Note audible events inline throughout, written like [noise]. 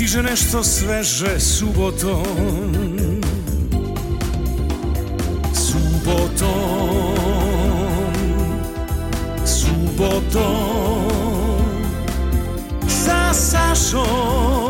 stiže nešto sveže subotom. Subotom. Subotom. Sa Sašom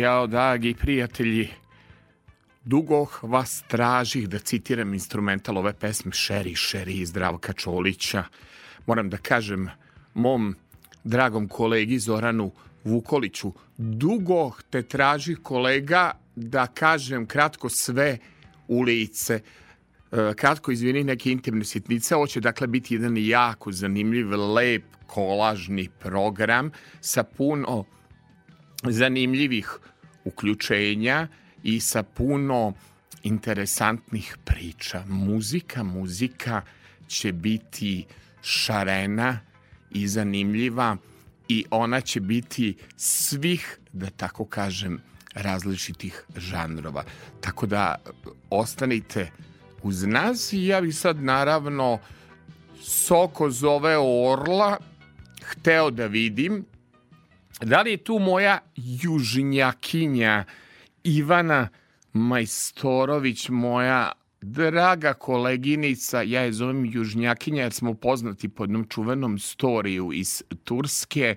Jao, dragi prijatelji, dugo vas tražih da citiram instrumental ove pesme Šeri, Šeri iz Zdravka Čolića. Moram da kažem mom dragom kolegi Zoranu Vukoliću, dugo te traži kolega da kažem kratko sve ulice, e, kratko izvini neke intimne sitnice, ovo će dakle biti jedan jako zanimljiv, lep, kolažni program sa puno zanimljivih uključenja i sa puno interesantnih priča. Muzika, muzika će biti šarena i zanimljiva i ona će biti svih, da tako kažem, različitih žanrova. Tako da ostanite uz nas i ja bih sad naravno Soko zove Orla hteo da vidim Da li je tu moja južnjakinja Ivana Majstorović, moja draga koleginica, ja je zovem južnjakinja jer smo poznati po jednom čuvenom storiju iz Turske,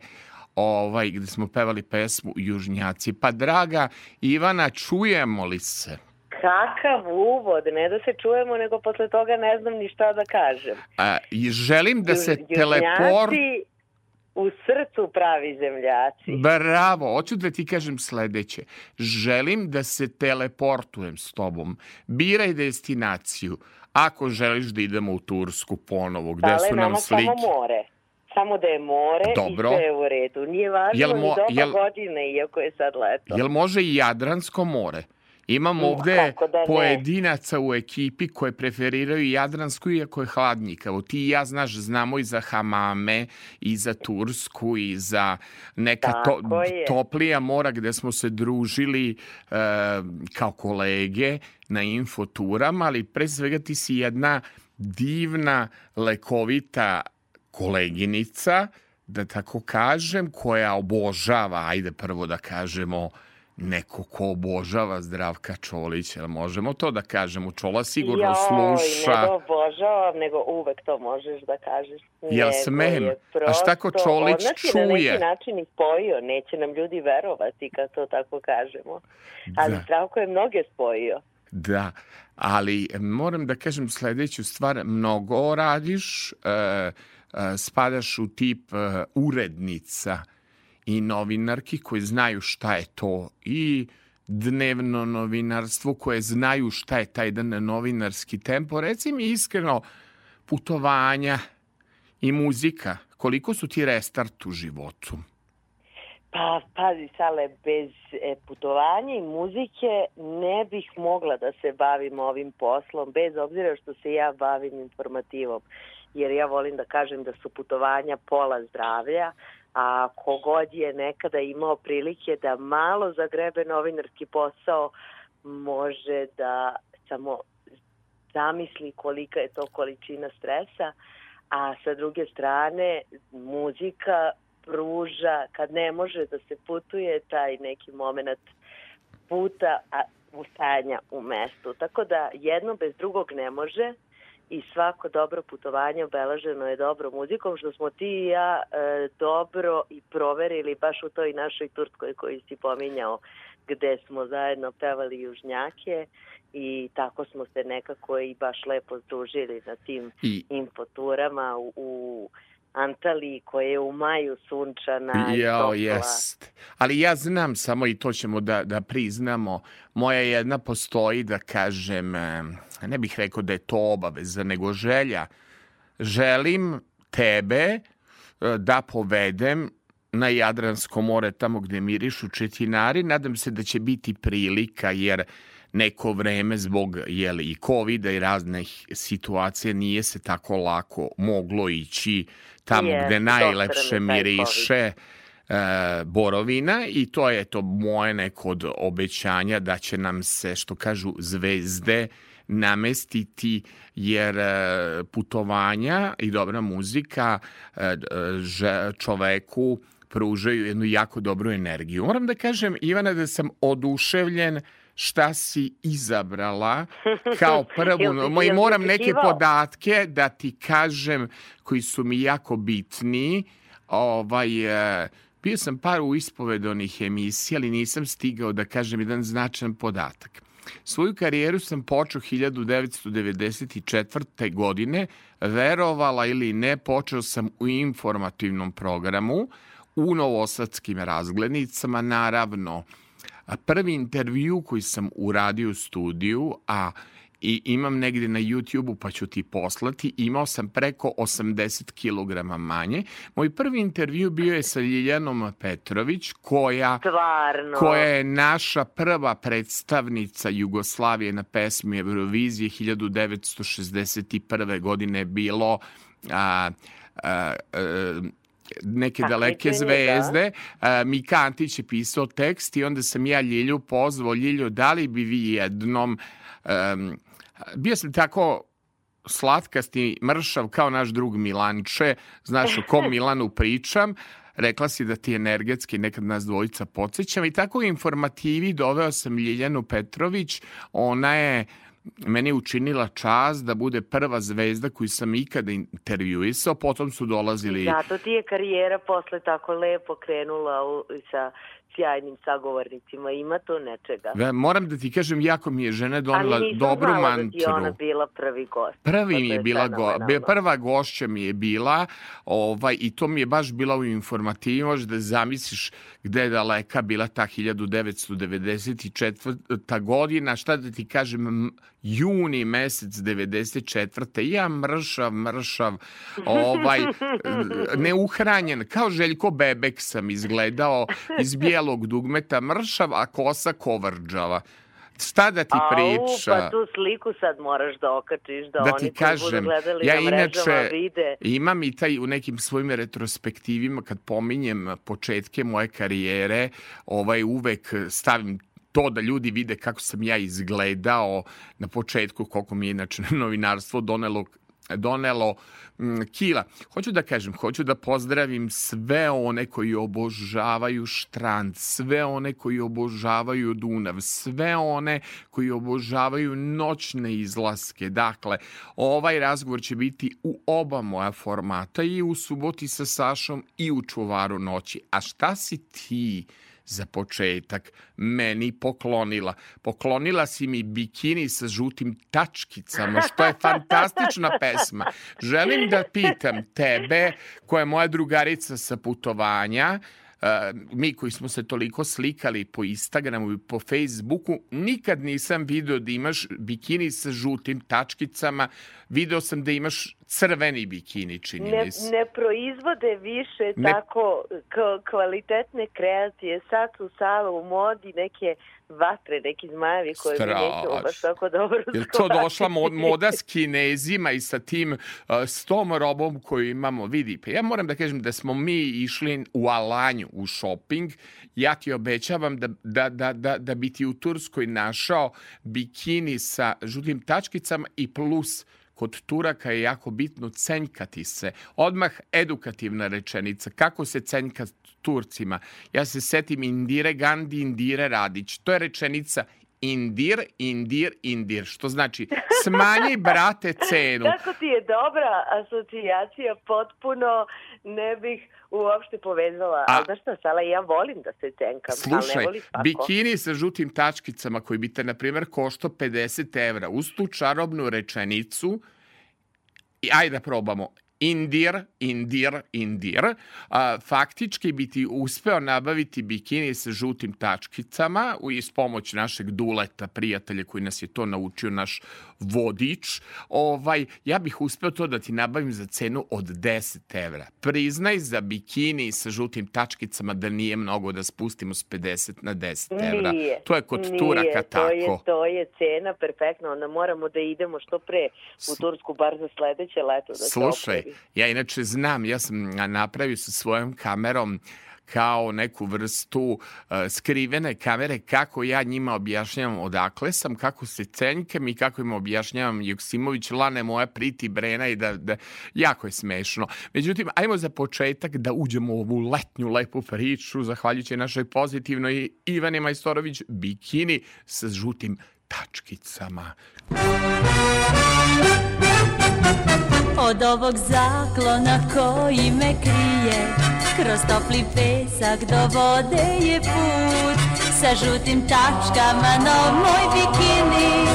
ovaj, gde smo pevali pesmu Južnjaci. Pa draga Ivana, čujemo li se? Kakav uvod, ne da se čujemo, nego posle toga ne znam ni šta da kažem. A, želim da se Južnjaci teleport u srcu pravi zemljaci. Bravo, hoću da ti kažem sledeće. Želim da se teleportujem s tobom. Biraj destinaciju. Ako želiš da idemo u Tursku ponovo, gde Ale su nam slike. samo more. Samo da je more Dobro. i sve je u redu. Nije važno Jel ni mo- doba jel- godine, iako je sad leto. Jel može i Jadransko more? Imam Ma, ovde da pojedinaca u ekipi koje preferiraju Jadransku iako je hladnjik. Evo ti i ja znaš, znamo i za hamame, i za Tursku, i za neka to, toplija mora gde smo se družili e, kao kolege na infoturama, ali pre svega ti si jedna divna, lekovita koleginica, da tako kažem, koja obožava, ajde prvo da kažemo, neko ko obožava Zdravka Čolića, možemo to da kažemo? Čola sigurno Joj, sluša. ne da obožavam, nego uvek to možeš da kažeš. Jel Nego smem? je A šta prosto- Čolić on nas je na čuje? neki način i spojio, neće nam ljudi verovati kad to tako kažemo. Ali Da. Zdravko je mnoge spojio. Da, ali moram da kažem sledeću stvar, mnogo radiš, e, e, spadaš u tip e, urednica i novinarki koji znaju šta je to i dnevno novinarstvo koje znaju šta je taj jedan novinarski tempo. Reci mi iskreno, putovanja i muzika, koliko su ti restart u životu? Pa, pazi, Sale, bez e, putovanja i muzike ne bih mogla da se bavim ovim poslom, bez obzira što se ja bavim informativom. Jer ja volim da kažem da su putovanja pola zdravlja, a kogod je nekada imao prilike da malo zagrebe novinarski posao, može da samo zamisli kolika je to količina stresa, a sa druge strane muzika pruža, kad ne može da se putuje, taj neki moment puta a, ustajanja u mestu. Tako da jedno bez drugog ne može i svako dobro putovanje obelaženo je dobro muzikom, što smo ti i ja e, dobro i proverili baš u toj našoj Turskoj koju si pominjao, gde smo zajedno pevali južnjake i tako smo se nekako i baš lepo združili na tim I... infoturama u, u Antaliji koja je u maju sunčana Jao, jest. Ali ja znam samo i to ćemo da, da priznamo. Moja jedna postoji da kažem, ne bih rekao da je to obaveza, nego želja. Želim tebe e, da povedem na Jadransko more, tamo gde mirišu četinari. Nadam se da će biti prilika, jer neko vreme zbog jeli, i covid i raznih situacija nije se tako lako moglo ići tamo je, gde najlepše miriše e, borovina i to je to moje neko od obećanja da će nam se, što kažu, zvezde namestiti jer e, putovanja i dobra muzika e, čoveku pružaju jednu jako dobru energiju. Moram da kažem, Ivana, da sam oduševljen šta si izabrala [laughs] kao prvu. I moram neke podatke da ti kažem koji su mi jako bitni. Ovaj, e, bio sam par u ispovedonih emisija, ali nisam stigao da kažem jedan značajan podatak. Svoju karijeru sam počeo 1994. godine, verovala ili ne, počeo sam u informativnom programu, u novosadskim razglednicama, naravno, prvi intervju koji sam uradio u studiju, a i imam negde na YouTube-u pa ću ti poslati, imao sam preko 80 kg manje. Moj prvi intervju bio je sa Ljiljanom Petrović, koja, Stvarno? koja je naša prva predstavnica Jugoslavije na pesmi Eurovizije 1961. godine bilo a, a, a, neke daleke zvezde. Da. Mika Antić je pisao tekst i onda sam ja Ljilju pozvao, Ljilju, da li bi vi jednom... Um, bio sam tako slatkasti, mršav kao naš drug Milanče, znaš o kom [laughs] Milanu pričam, rekla si da ti energetski nekad nas dvojica podsjećam i tako informativi doveo sam Ljiljanu Petrović, ona je meni je učinila čast da bude prva zvezda koju sam ikada intervjuisao, potom su dolazili... Zato ti je karijera posle tako lepo krenula u, sa sjajnim sagovornicima, ima to nečega. Ve, moram da ti kažem, jako mi je žena donela dobru mantru. Ali nisam znala da ti ona bila prvi gost. Prvi mi je bila go, prva gošća mi je bila ovaj, i to mi je baš bila u informativi, možeš da zamisliš gde je daleka bila ta 1994. godina, šta da ti kažem, juni mesec 94. Ja mršav, mršav, ovaj, neuhranjen, kao Željko Bebek sam izgledao iz bijelog dugmeta, mršav, a kosa kovrđava. Šta da ti priča? Au, pa tu sliku sad moraš da okačiš, da, da oni ti kažem, gledali ja na inače vide. imam i taj u nekim svojim retrospektivima kad pominjem početke moje karijere, ovaj uvek stavim to da ljudi vide kako sam ja izgledao na početku, koliko mi je inače [laughs] novinarstvo donelo donelo mm, kila. Hoću da kažem, hoću da pozdravim sve one koji obožavaju štrand, sve one koji obožavaju Dunav, sve one koji obožavaju noćne izlaske. Dakle, ovaj razgovor će biti u oba moja formata i u suboti sa Sašom i u čuvaru noći. A šta si ti? Za početak meni poklonila. Poklonila si mi bikini sa žutim tačkicama, što je [laughs] fantastična pesma. Želim da pitam tebe, koja je moja drugarica sa putovanja, mi koji smo se toliko slikali po Instagramu i po Facebooku, nikad nisam video da imaš bikini sa žutim tačkicama, video sam da imaš crveni bikini, čini ne, se. Ne proizvode više ne... tako kvalitetne kreacije. Sad su sada u modi neke vatre, neki zmajevi koje Straš. mi baš tako dobro Je to došla moda s kinezima i sa tim uh, s tom robom koju imamo? Vidi, pa ja moram da kažem da smo mi išli u Alanju u shopping. Ja ti obećavam da, da, da, da, da bi ti u Turskoj našao bikini sa žutim tačkicama i plus kod Turaka je jako bitno cenjkati se. Odmah edukativna rečenica. Kako se cenjka Turcima? Ja se setim Indire Gandhi, Indire Radić. To je rečenica indir, indir, indir, što znači smanji, brate, cenu. [laughs] Kako ti je dobra asocijacija, potpuno ne bih uopšte povezala. A, ali znaš šta, Sala, ja volim da se cenkam, slušaj, ali ne bikini sa žutim tačkicama koji bi te, na primjer, košto 50 evra, uz tu čarobnu rečenicu, i ajde da probamo, Indir, Indir, Indir, a, faktički bi ti uspeo nabaviti bikini sa žutim tačkicama i s pomoć našeg duleta, prijatelja koji nas je to naučio, naš vodič, ovaj, ja bih uspeo to da ti nabavim za cenu od 10 evra. Priznaj za bikini sa žutim tačkicama da nije mnogo da spustimo s 50 na 10 evra. Nije, to je kod nije, Turaka tako. To je, to je cena perfektno, onda moramo da idemo što pre u Tursku bar za sledeće leto. Da Slušaj, ja inače znam, ja sam napravio sa svojom kamerom kao neku vrstu uh, skrivene kamere kako ja njima objašnjavam odakle sam, kako se cenjkam i kako im objašnjavam Joksimović, lane moja priti brena i da, da jako je smešno. Međutim, ajmo za početak da uđemo u ovu letnju lepu priču, zahvaljujući našoj pozitivnoj Ivane Majstorović bikini sa žutim tačkicama. Od ovog zaklona koji me krije Kroz topli pesak do vode je put. Sa žutim tačkama no moj bikini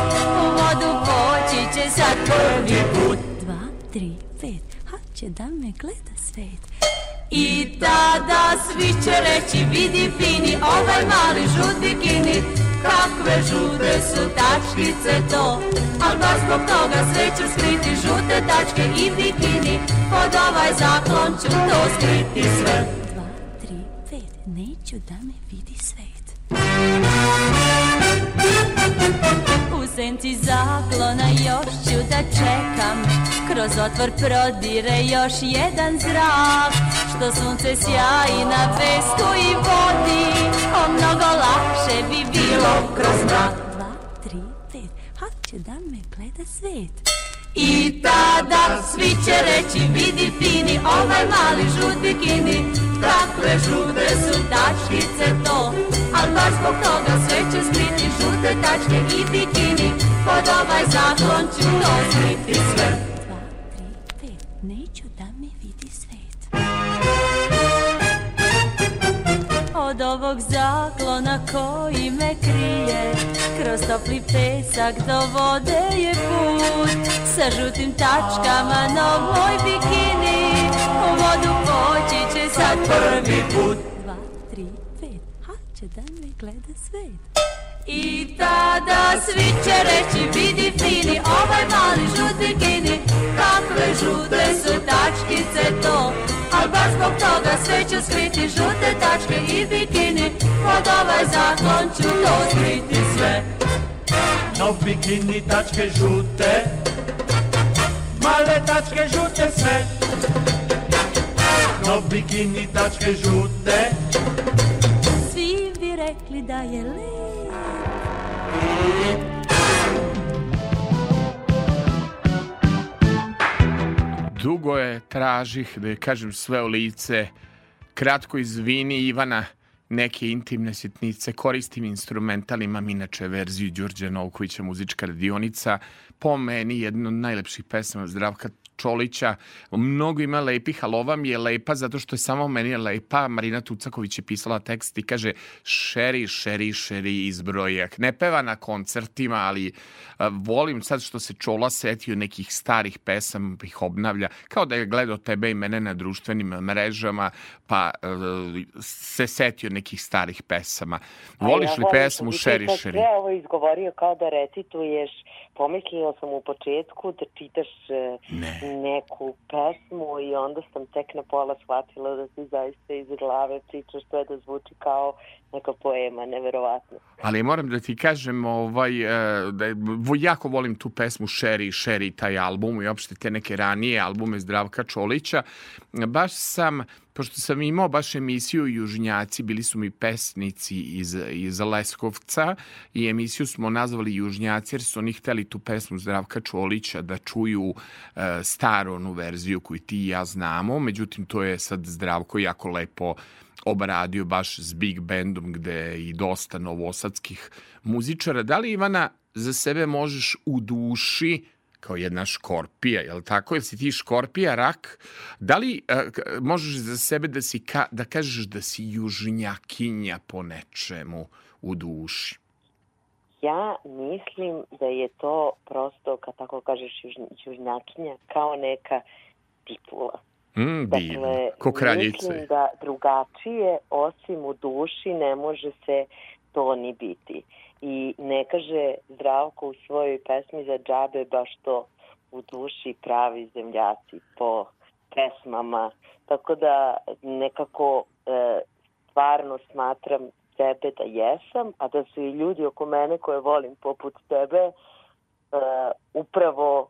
U vodu poći će sad prvi put. Dva, tri, pet, haće da me gleda svet. I tada svi će reći vidi fini ovaj mali žut bikini Kakve žute su tačkice to Al baš zbog toga sve ću skriti žute tačke i bikini. Pod ovaj zaklon ću to skriti sve. Dva, tri, pet, neću da me vidi svet. U senci zaklona još ću da čekam Kroz otvor prodire još jedan zrak. Što sunce sjaji na pesku i vodi O mnogo lakše bi bilo kroz mrak. Dva, tri, pet, hoće da me gleda svet. I tada svi će reći vidi fini ovaj mali žut bikini Kakve žute su tačkice to. Al baš zbog toga sve će skriti žute tačke i bikini. Pod ovaj zakon ću to skriti sve Od ovog zaklona koji me krije Kroz topli pesak do vode je put. Sa žutim tačkama no moj bikini U vodu poći će sad prvi put. Dva, tri, pet, haće da me gleda svet I tada svi će reći vidi fini ovaj mali žut bikini Kakve žute su tačkice to. Al baš zbog toga sve ću skriti žute tačke i bikini Pod ovaj zakon ću to skriti sve. No bikini tačke žute Male tačke žute sve. No bikini tačke žute Svi bi rekli da je lep Dugo je tražih, da je kažem sve u lice, kratko izvini Ivana, neke intimne sitnice, koristim instrumental, imam inače verziju Đurđe Novkovića, muzička radionica, po meni jedna od najlepših pesama Zdravka Čolića. Mnogo ima lepih, ali ova mi je lepa zato što je samo meni lepa. Marina Tucaković je pisala tekst i kaže šeri, šeri, šeri izbrojak. Ne peva na koncertima, ali volim sad što se Čola setio nekih starih pesama, ih obnavlja, kao da je gledao tebe i mene na društvenim mrežama, pa se setio nekih starih pesama. Voliš li pesmu Šeri, šeri? Sve ovo izgovorio kao da recituješ pomislila sam u početku da čitaš e, ne. neku pesmu i onda sam tek na pola shvatila da ti zaista iz glave pričaš to je da zvuči kao neka poema, neverovatno. Ali moram da ti kažem ovaj, e, da jako volim tu pesmu Sherry, Sherry, taj album i opšte te neke ranije albume Zdravka Čolića. Baš sam pošto sam imao baš emisiju Južnjaci, bili su mi pesnici iz, iz Leskovca i emisiju smo nazvali Južnjaci jer su oni hteli tu pesmu Zdravka Čolića da čuju e, staru onu verziju koju ti i ja znamo, međutim to je sad Zdravko jako lepo obradio baš s big bandom gde je i dosta novosadskih muzičara. Da li Ivana za sebe možeš u duši kao jedna škorpija, je li tako? Jel si ti škorpija, rak? Da li uh, možeš za sebe da, si ka, da kažeš da si južnjakinja po nečemu u duši? Ja mislim da je to prosto, kad tako kažeš južnjakinja, kao neka titula. Mm, dakle, ko kraljice. Mislim da drugačije, osim u duši, ne može se to ni biti. I ne kaže Zdravko u svojoj pesmi za džabe baš to u duši pravi zemljaci po pesmama. Tako da nekako e, stvarno smatram sebe da jesam, a da su i ljudi oko mene koje volim poput tebe e, upravo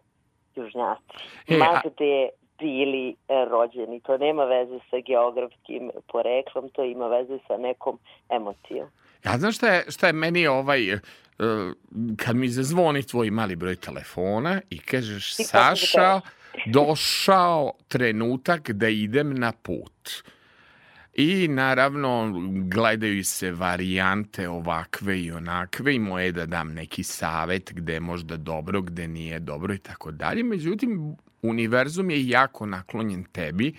južnjaci. E, Ma gde bili e, rođeni. To nema veze sa geografskim poreklom, to ima veze sa nekom emocijom. Ja znam šta je, šta je meni ovaj, uh, kad mi zazvoni tvoj mali broj telefona i kažeš I Saša, došao trenutak da idem na put. I naravno gledaju se varijante ovakve i onakve i moje da dam neki savet gde je možda dobro, gde nije dobro i tako dalje. Međutim, univerzum je jako naklonjen tebi,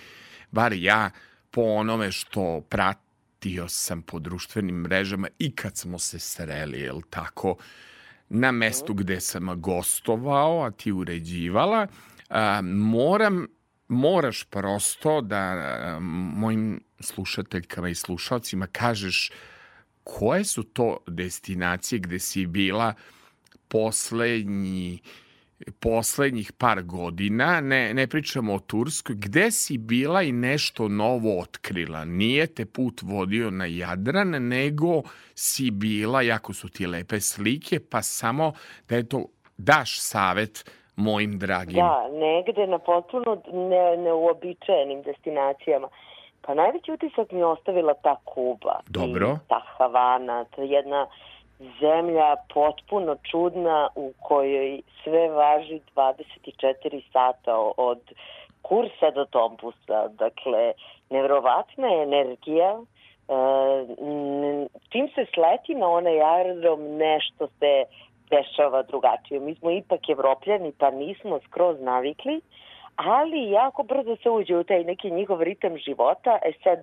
bar ja po onome što pratim pratio sam po društvenim mrežama i kad smo se sreli, jel tako, na mestu gde sam gostovao, a ti uređivala, a, moram, moraš prosto da a, mojim slušateljkama i slušalcima kažeš koje su to destinacije gde si bila poslednji poslednjih par godina, ne, ne pričamo o Turskoj, gde si bila i nešto novo otkrila? Nije te put vodio na Jadran, nego si bila, jako su ti lepe slike, pa samo da je to daš savet mojim dragim. Da, negde na potpuno ne, neuobičajenim destinacijama. Pa najveći utisak mi je ostavila ta Kuba. Dobro. ta Havana, to je jedna zemlja potpuno čudna u kojoj sve važi 24 sata od kursa do tompusa. Dakle, nevrovatna je energija. E, čim se sleti na onaj aerodrom, nešto se dešava drugačije. Mi smo ipak evropljani, pa nismo skroz navikli, ali jako brzo se uđe u taj neki njihov ritam života. E sad,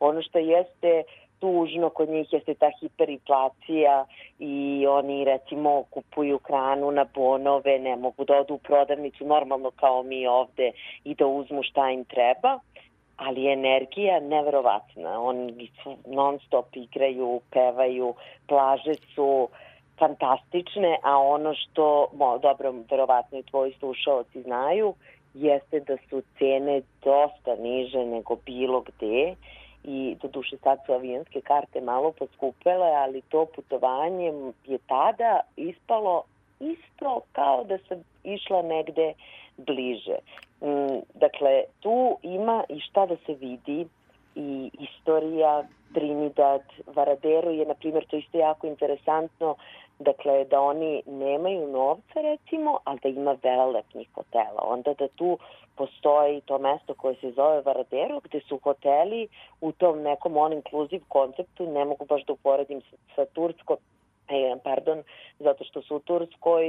ono što jeste tužno kod njih jeste ta hiperinflacija i oni recimo kupuju hranu na bonove, ne mogu da odu u prodavnicu normalno kao mi ovde i da uzmu šta im treba, ali energija neverovatna. Oni non stop igraju, pevaju, plaže su fantastične, a ono što, mo, dobro, verovatno i tvoji slušalci znaju, jeste da su cene dosta niže nego bilo gde i do duše sad su avijanske karte malo poskupele, ali to putovanje je tada ispalo isto kao da sam išla negde bliže. Mm, dakle, tu ima i šta da se vidi i istorija Trinidad, Varadero je, na primjer, to isto jako interesantno, dakle, da oni nemaju novca, recimo, ali da ima velelepnih hotela. Onda da tu postoji to mesto koje se zove Varadero, gde su hoteli u tom nekom on-inclusive konceptu, ne mogu baš da uporedim sa, sa Turskom, e, pardon, zato što su u Turskoj,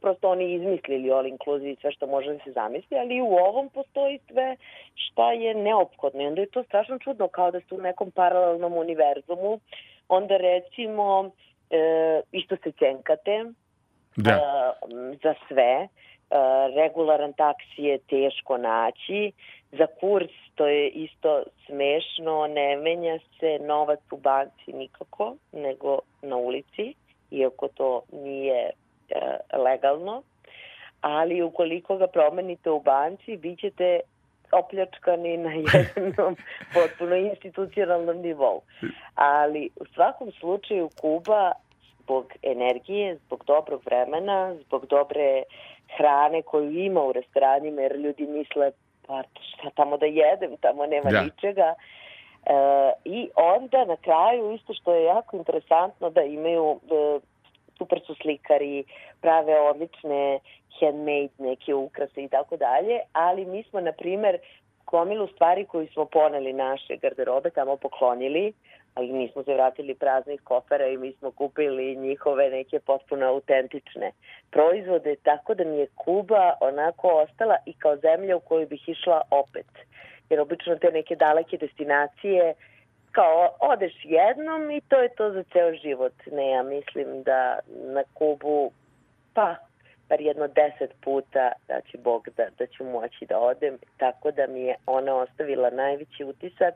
prosto oni izmislili all inclusive sve što može da se zamisli, ali u ovom postoji sve šta je neophodno. I onda je to strašno čudno kao da ste u nekom paralelnom univerzumu, onda recimo isto se cenkate Da. e, za sve, E, regularan taksi je teško naći, za kurs to je isto smešno, ne menja se novac u banci nikako, nego na ulici, iako to nije e, legalno, ali ukoliko ga promenite u banci, bit ćete opljačkani na [laughs] jednom potpuno institucionalnom nivou. Ali u svakom slučaju Kuba zbog energije, zbog dobrog vremena, zbog dobre hrane koju ima u restoranima, jer ljudi misle pa šta tamo da jedem, tamo nema Da. ničega. E, I onda na kraju isto što je jako interesantno da imaju e, super su slikari, prave odlične handmade neke ukrase i tako dalje, ali mi smo na primer gomilu stvari koju smo poneli naše garderobe tamo poklonili, ali nismo se vratili praznih kofera i mi smo kupili njihove neke potpuno autentične proizvode, tako da mi je Kuba onako ostala i kao zemlja u koju bih išla opet. Jer obično te neke daleke destinacije kao odeš jednom i to je to za ceo život. Ne, ja mislim da na Kubu pa bar jedno deset puta da će Bog da, da ću moći da odem, tako da mi je ona ostavila najveći utisak.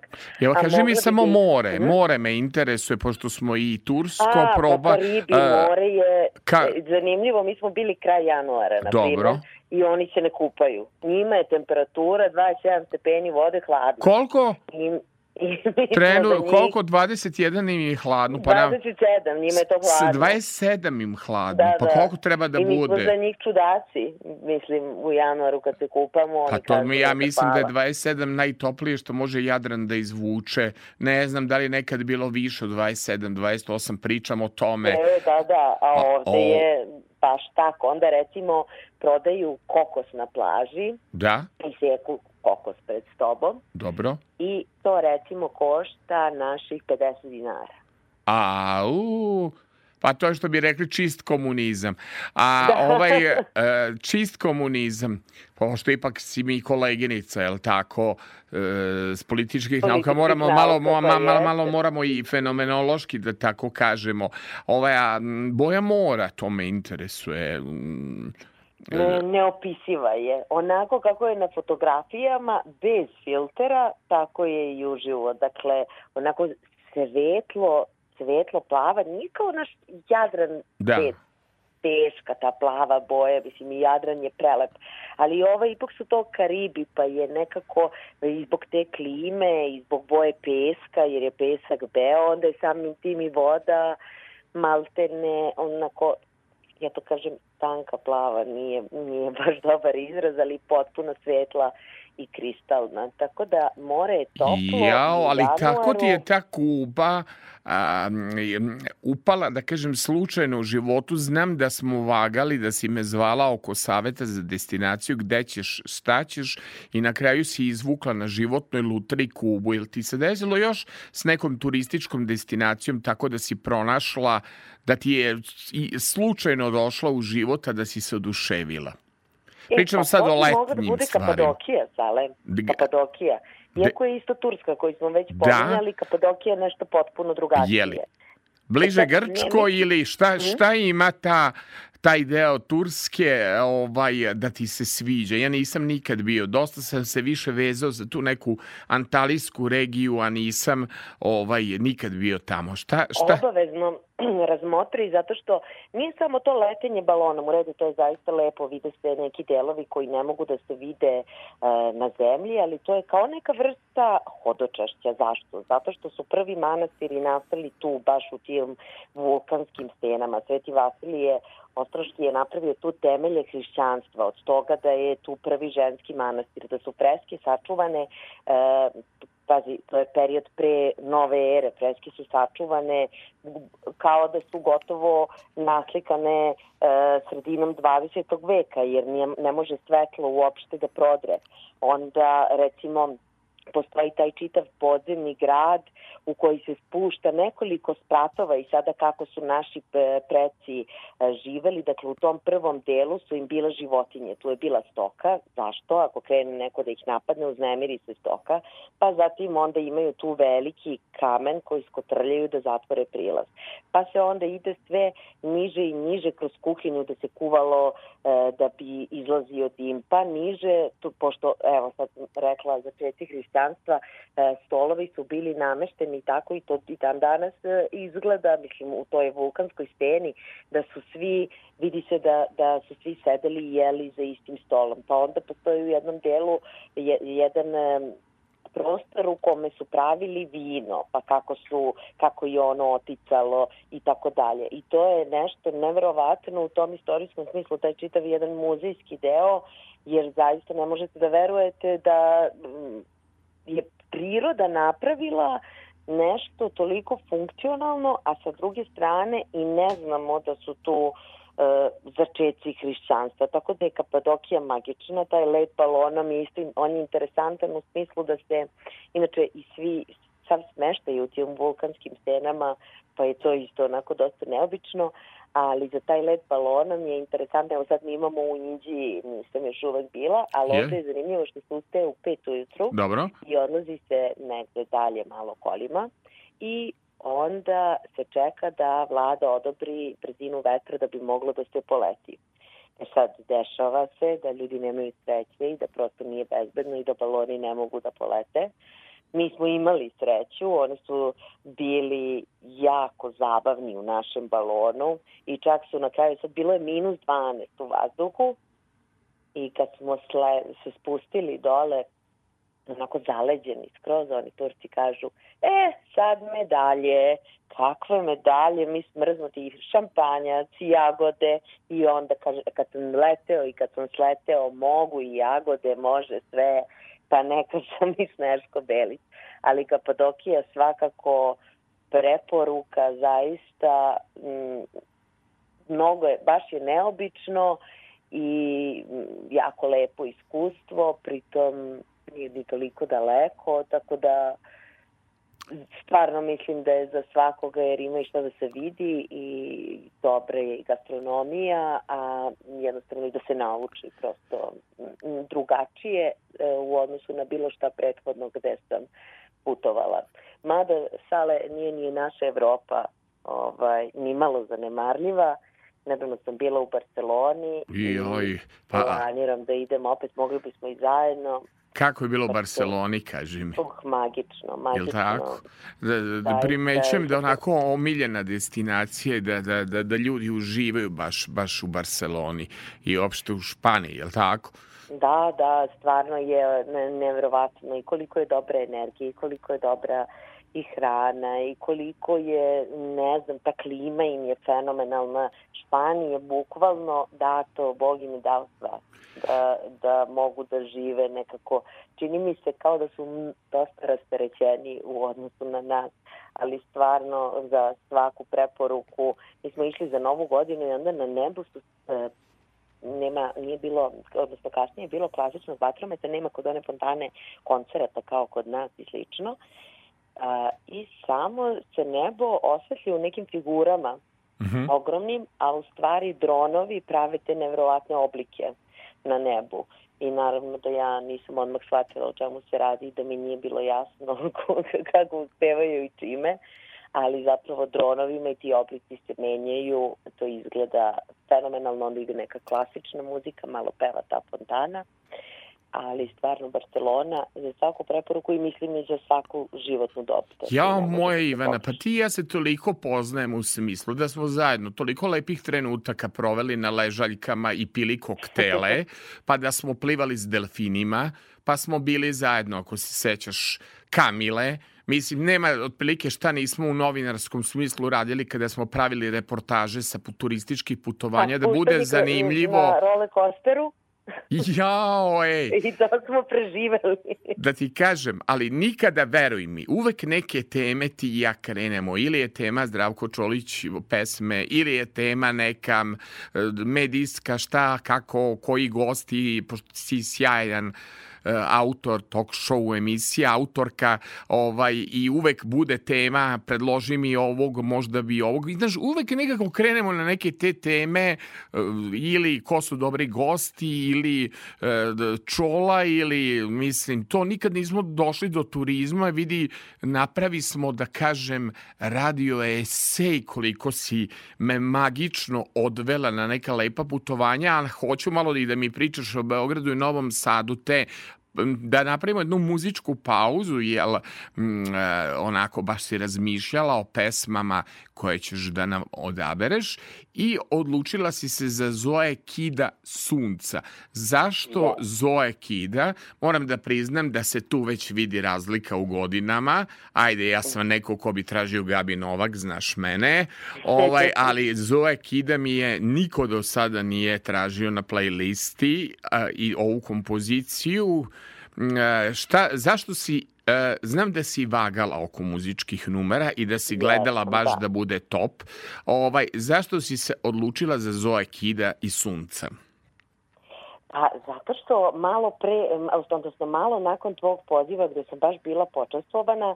A kaži mi samo da- more. Mhm. More me interesuje, pošto smo i Tursko A, proba... pa Karibi, a, more je ka- e, zanimljivo, mi smo bili kraj januara, na Dobro. primjer, i oni se ne kupaju. Njima je temperatura 27 stepeni vode hladno. Koliko? I, [laughs] Trenu, koliko? 21 im je hladno. Pa nam, 27, njima je to s- hladno. 27 im hladno. Da, pa da. koliko treba da I mi smo bude? za njih čudaci, mislim, u januaru kad se kupamo. Pa to mi, da ja se mislim da je hvala. 27 najtoplije što može Jadran da izvuče. Ne znam da li nekad bilo više od 27, 28, pričam o tome. E, da, da, a A, ovde o- je baš tako. Onda recimo prodaju kokos na plaži Da, i seku kokos pred tobom dobro. i to recimo košta naših 50 dinara. A, u, pa to je što bi rekli čist komunizam. A Da. ovaj e, čist komunizam, pošto ipak si mi koleginica, je tako, e, s političkih nauka, moramo malo, pa ma- malo, jeste. malo moramo i fenomenološki, da tako kažemo. Ovaj, boja mora, to me interesuje. Ne, neopisiva je. Onako kako je na fotografijama, bez filtera, tako je i uživo. Dakle, onako svetlo, svetlo plava, nije kao naš Jadran Da. svet, teška ta plava boja, mislim i Jadran je prelep, ali ova ipak su to Karibi, pa je nekako i zbog te klime i zbog boje peska, jer je pesak beo, onda je samim tim i voda maltene onako ja to kažem tanka plava, nije, nije baš dobar izraz, ali potpuno svetla i kristalna. Tako da more je toplo. Jao, ali kako ti je januaru. ta Kuba a, upala, da kažem, slučajno u životu? Znam da smo vagali, da si me zvala oko saveta za destinaciju, gde ćeš, šta ćeš i na kraju si izvukla na životnoj lutri Kubu. Ili ti se desilo još s nekom turističkom destinacijom tako da si pronašla da ti je slučajno došla u život, a da si se oduševila? E, Pričam pa sad o letnjim da bude stvarima. Kapadokija, Sale. Kapadokija. Iako je isto Turska koju smo već Da. pominjali, Kapadokija je nešto potpuno drugačije. Jeli? Bliže ne Grčko ili šta, Mhm. šta ima ta taj deo Turske ovaj, da ti se sviđa. Ja nisam nikad bio. Dosta sam se više vezao za tu neku antalijsku regiju, a nisam ovaj, nikad bio tamo. Šta, šta? obavezno [clears throat] razmotri zato što nije samo to letenje balonom, u redu to je zaista lepo, vide se neki delovi koji ne mogu da se vide e, na zemlji, ali to je kao neka vrsta hodočašća. Zašto? Zato što su prvi manastiri nastali tu, baš u tim vulkanskim stenama. Sveti Vasilije Ostroški je napravio tu temelje hrišćanstva, od toga da je tu prvi ženski manastir, da su freske sačuvane e, pazi, to je period pre nove ere, freske su sačuvane kao da su gotovo naslikane e, sredinom 20. veka, jer nije, ne može svetlo uopšte da prodre. Onda, recimo, postoji taj čitav podzemni grad u koji se spušta nekoliko spratova i sada kako su naši preci e, živeli, dakle u tom prvom delu su im bila životinje, tu je bila stoka, zašto? Ako krene neko da ih napadne, uznemiri se stoka, pa zatim onda imaju tu veliki kamen koji skotrljaju da zatvore prilaz. Pa se onda ide sve niže i niže kroz kuhinju da se kuvalo e, da bi izlazio dim, pa niže, tu, pošto, evo sad rekla za hrišćanstva, e, stolovi su bili namešteni tako i to i dan danas e, izgleda, mislim, u toj vulkanskoj steni, da su svi, vidi se da, da su svi sedeli i jeli za istim stolom. Pa onda postoji u jednom delu je, jedan e, prostor u kome su pravili vino, pa kako su, kako je ono oticalo i tako dalje. I to je nešto neverovatno u tom istorijskom smislu, taj čitav jedan muzejski deo, jer zaista ne možete da verujete da je priroda napravila nešto toliko funkcionalno, a sa druge strane i ne znamo da su tu e, začeci hrišćanstva. Tako da je Kapadokija magična, taj let balona mi isto, on je interesantan u smislu da se, inače i svi, sav smeštaj u tim vulkanskim stenama, pa je to isto onako dosta neobično, ali za taj let balona mi je interesantno, evo sad mi imamo u Indiji, nisam još uvek bila, ali je. ovde je zanimljivo što se ustaje u pet ujutru Dobro. i odlazi se negde dalje malo kolima i onda se čeka da vlada odobri brzinu vetra da bi moglo da se poleti. E sad, dešava se da ljudi nemaju sreće i da prosto nije bezbedno i da baloni ne mogu da polete. Mi smo imali sreću, oni su bili jako zabavni u našem balonu i čak su na kraju, sad bilo je minus 12 u vazduhu i kad smo sle, se spustili dole, onako zaleđeni skroz, oni Turci kažu, e, sad medalje, kakve medalje, mi smrznuti i šampanjac i jagode. I onda kaže, kad sam leteo i kad sam sleteo, mogu i jagode, može sve, pa neka [laughs] sam i Sneško Belić. Ali Kapadokija svakako preporuka zaista mnogo je, baš je neobično i jako lepo iskustvo, pritom nije ni toliko daleko, tako da stvarno mislim da je za svakoga jer ima i što da se vidi i dobra je i gastronomija, a jednostavno i da se nauči prosto drugačije e, u odnosu na bilo šta prethodno gde sam putovala. Mada Sale nije ni naša Evropa ovaj, ni malo zanemarljiva, nedavno sam bila u Barceloni i, oj, pa... planiram da idem opet, mogli bismo i zajedno. Kako je bilo u Barceloni, kaži mi? Uh, magično, magično. Jel tako? Da, da, da primećujem da onako omiljena destinacija da, da, da, da ljudi uživaju baš, baš u Barceloni i uopšte u Španiji, jel tako? Da, da, stvarno je nevjerovatno i koliko je dobra energija i koliko je dobra i hrana i koliko je, ne znam, ta klima im je fenomenalna. Španija je bukvalno dato, Bog im je dao sve da, da mogu da žive nekako. Čini mi se kao da su dosta rasterećeni u odnosu na nas, ali stvarno za svaku preporuku. Mi smo išli za novu godinu i onda na nebu su e, nema, nije bilo, odnosno kasnije je bilo klasično vatrometa, nema kod one fontane koncerata kao kod nas i slično. A, I samo se nebo osvetli u nekim figurama mm -hmm. ogromnim, a u stvari dronovi prave te nevrovatne oblike na nebu. I naravno da ja nisam odmah shvatila o čemu se radi, da mi nije bilo jasno [laughs] kako uspevaju i čime, ali zapravo dronovima i ti oblici se menjaju, to izgleda fenomenalno, onda ide neka klasična muzika, malo peva ta fontana ali stvarno Barcelona za svaku preporuku i mislim i za svaku životnu dobu. Ja, moja da Ivana, pa ti ja se toliko poznajem u smislu da smo zajedno toliko lepih trenutaka proveli na ležaljkama i pili koktele, [laughs] pa da smo plivali s delfinima, pa smo bili zajedno, ako se sećaš, Kamile, Mislim, nema otprilike šta nismo u novinarskom smislu radili kada smo pravili reportaže sa turističkih putovanja, pa, da bude zanimljivo. Na role coasteru? [laughs] Jao, ej. [laughs] I to smo preživali. [laughs] Da ti kažem, ali nikada, veruj mi, uvek neke teme ti i ja krenemo. Ili je tema Zdravko Čolić pesme, ili je tema neka medijska, šta, kako, koji gosti, pošto si sjajan autor talk show emisija, autorka ovaj, i uvek bude tema, predloži mi ovog, možda bi ovog. I, znaš, uvek nekako krenemo na neke te teme ili ko su dobri gosti ili čola ili mislim, to nikad nismo došli do turizma, vidi, napravi smo da kažem radio esej koliko si me magično odvela na neka lepa putovanja, ali hoću malo da mi pričaš o Beogradu i Novom Sadu, te da napravimo jednu muzičku pauzu, jel e, onako baš si razmišljala o pesmama koje ćeš da nam odabereš i odlučila si se za Zoe Kida Sunca. Zašto da. Zoe Kida? Moram da priznam da se tu već vidi razlika u godinama. Ajde, ja sam neko ko bi tražio Gabi Novak, znaš mene. Ovaj, [laughs] ali Zoe Kida mi je niko do sada nije tražio na playlisti a, i ovu kompoziciju. A, šta, zašto si E, znam da si vagala oko muzičkih numera i da si gledala baš da. da bude top. Ovaj, zašto si se odlučila za Zoe Kida i Sunca? Pa zato što malo pre, odnosno malo nakon tvog poziva gde sam baš bila počastovana,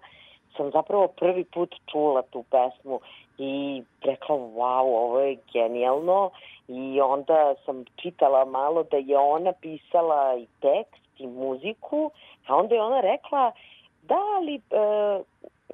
sam zapravo prvi put čula tu pesmu i rekla wow, ovo je genijalno i onda sam čitala malo da je ona pisala i tekst i muziku, a onda je ona rekla Da, ali e,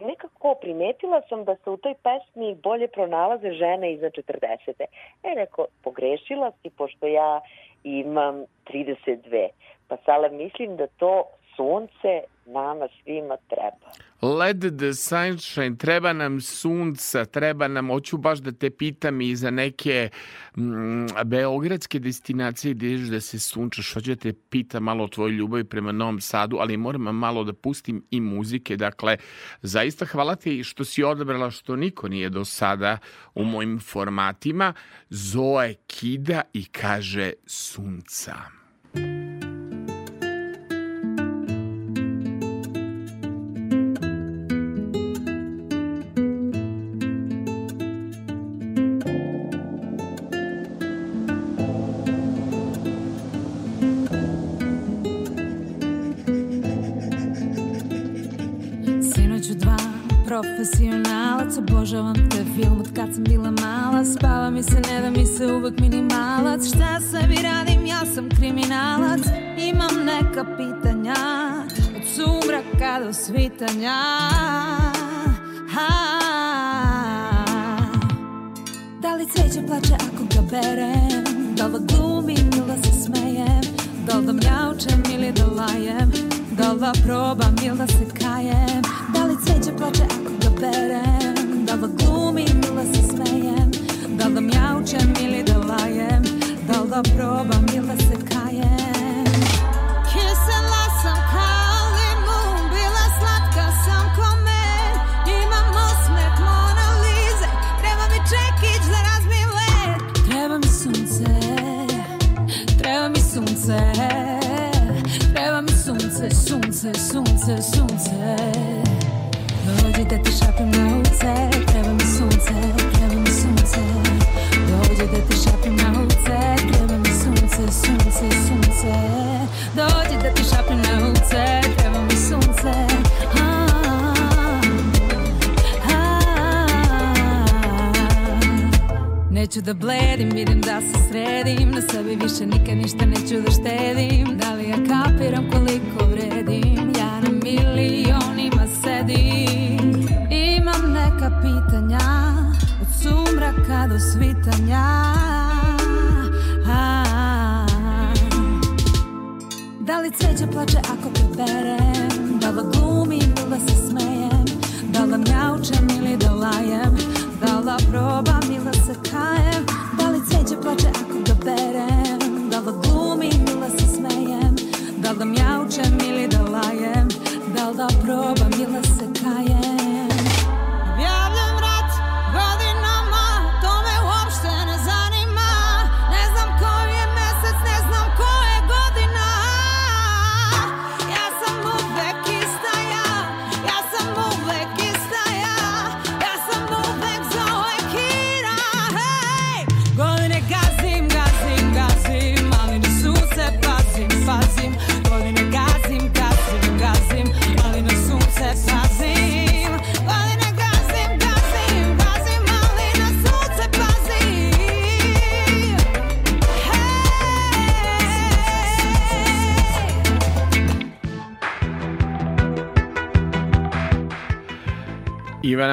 nekako primetila sam da se u toj pesmi bolje pronalaze žene iza 40. E, rekao, pogrešila si pošto ja imam 32. Pa sada mislim da to sunce nama svima treba. Let the sunshine, treba nam sunca, treba nam, hoću baš da te pitam i za neke mm, beogradske destinacije gdje ideš da se sunčaš, hoću da te pitam malo o tvojoj ljubavi prema Novom Sadu, ali moram malo da pustim i muzike, dakle, zaista hvala ti što si odabrala što niko nije do sada u mojim formatima, Zoe kida i kaže sunca. Svitanja. Ha, Da li cveće plače ako ga berem? Da li glumim ili se smejem? Da li da mjaučem ili da lajem? Da li da probam ili da se kajem? Da li cveće plače ako berem? Da li glumim ili se smejem? Da li da mjaučem ili da lajem? Da li da probam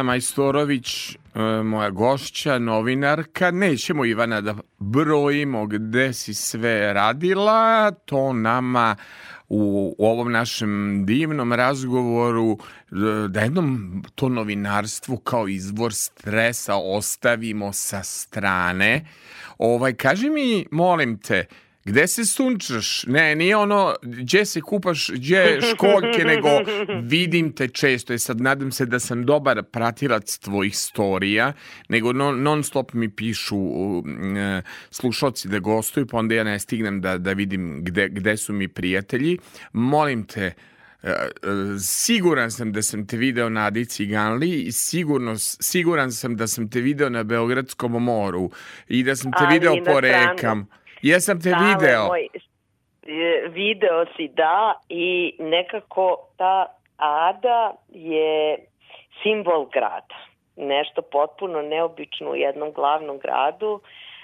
Majstorović, e, moja gošća, novinarka. Nećemo, Ivana, da brojimo gde si sve radila. To nama u, u ovom našem divnom razgovoru e, da jednom to novinarstvo kao izvor stresa ostavimo sa strane. Ovaj, kaži mi, molim te, Gde se sunčaš? Ne, nije ono gdje se kupaš, gdje školjke, [laughs] nego vidim te često. I sad nadam se da sam dobar pratilac tvojih storija, nego non, non stop mi pišu uh, slušalci da gostuju, pa onda ja ne stignem da, da vidim gde, gde su mi prijatelji. Molim te, uh, siguran sam da sam te video na Adi Ciganli i sigurno, siguran sam da sam te video na Beogradskom moru i da sam te Ali video po rekam. Jesam te video. Moj, e, video si da i nekako ta Ada je simbol grada. Nešto potpuno neobično u jednom glavnom gradu,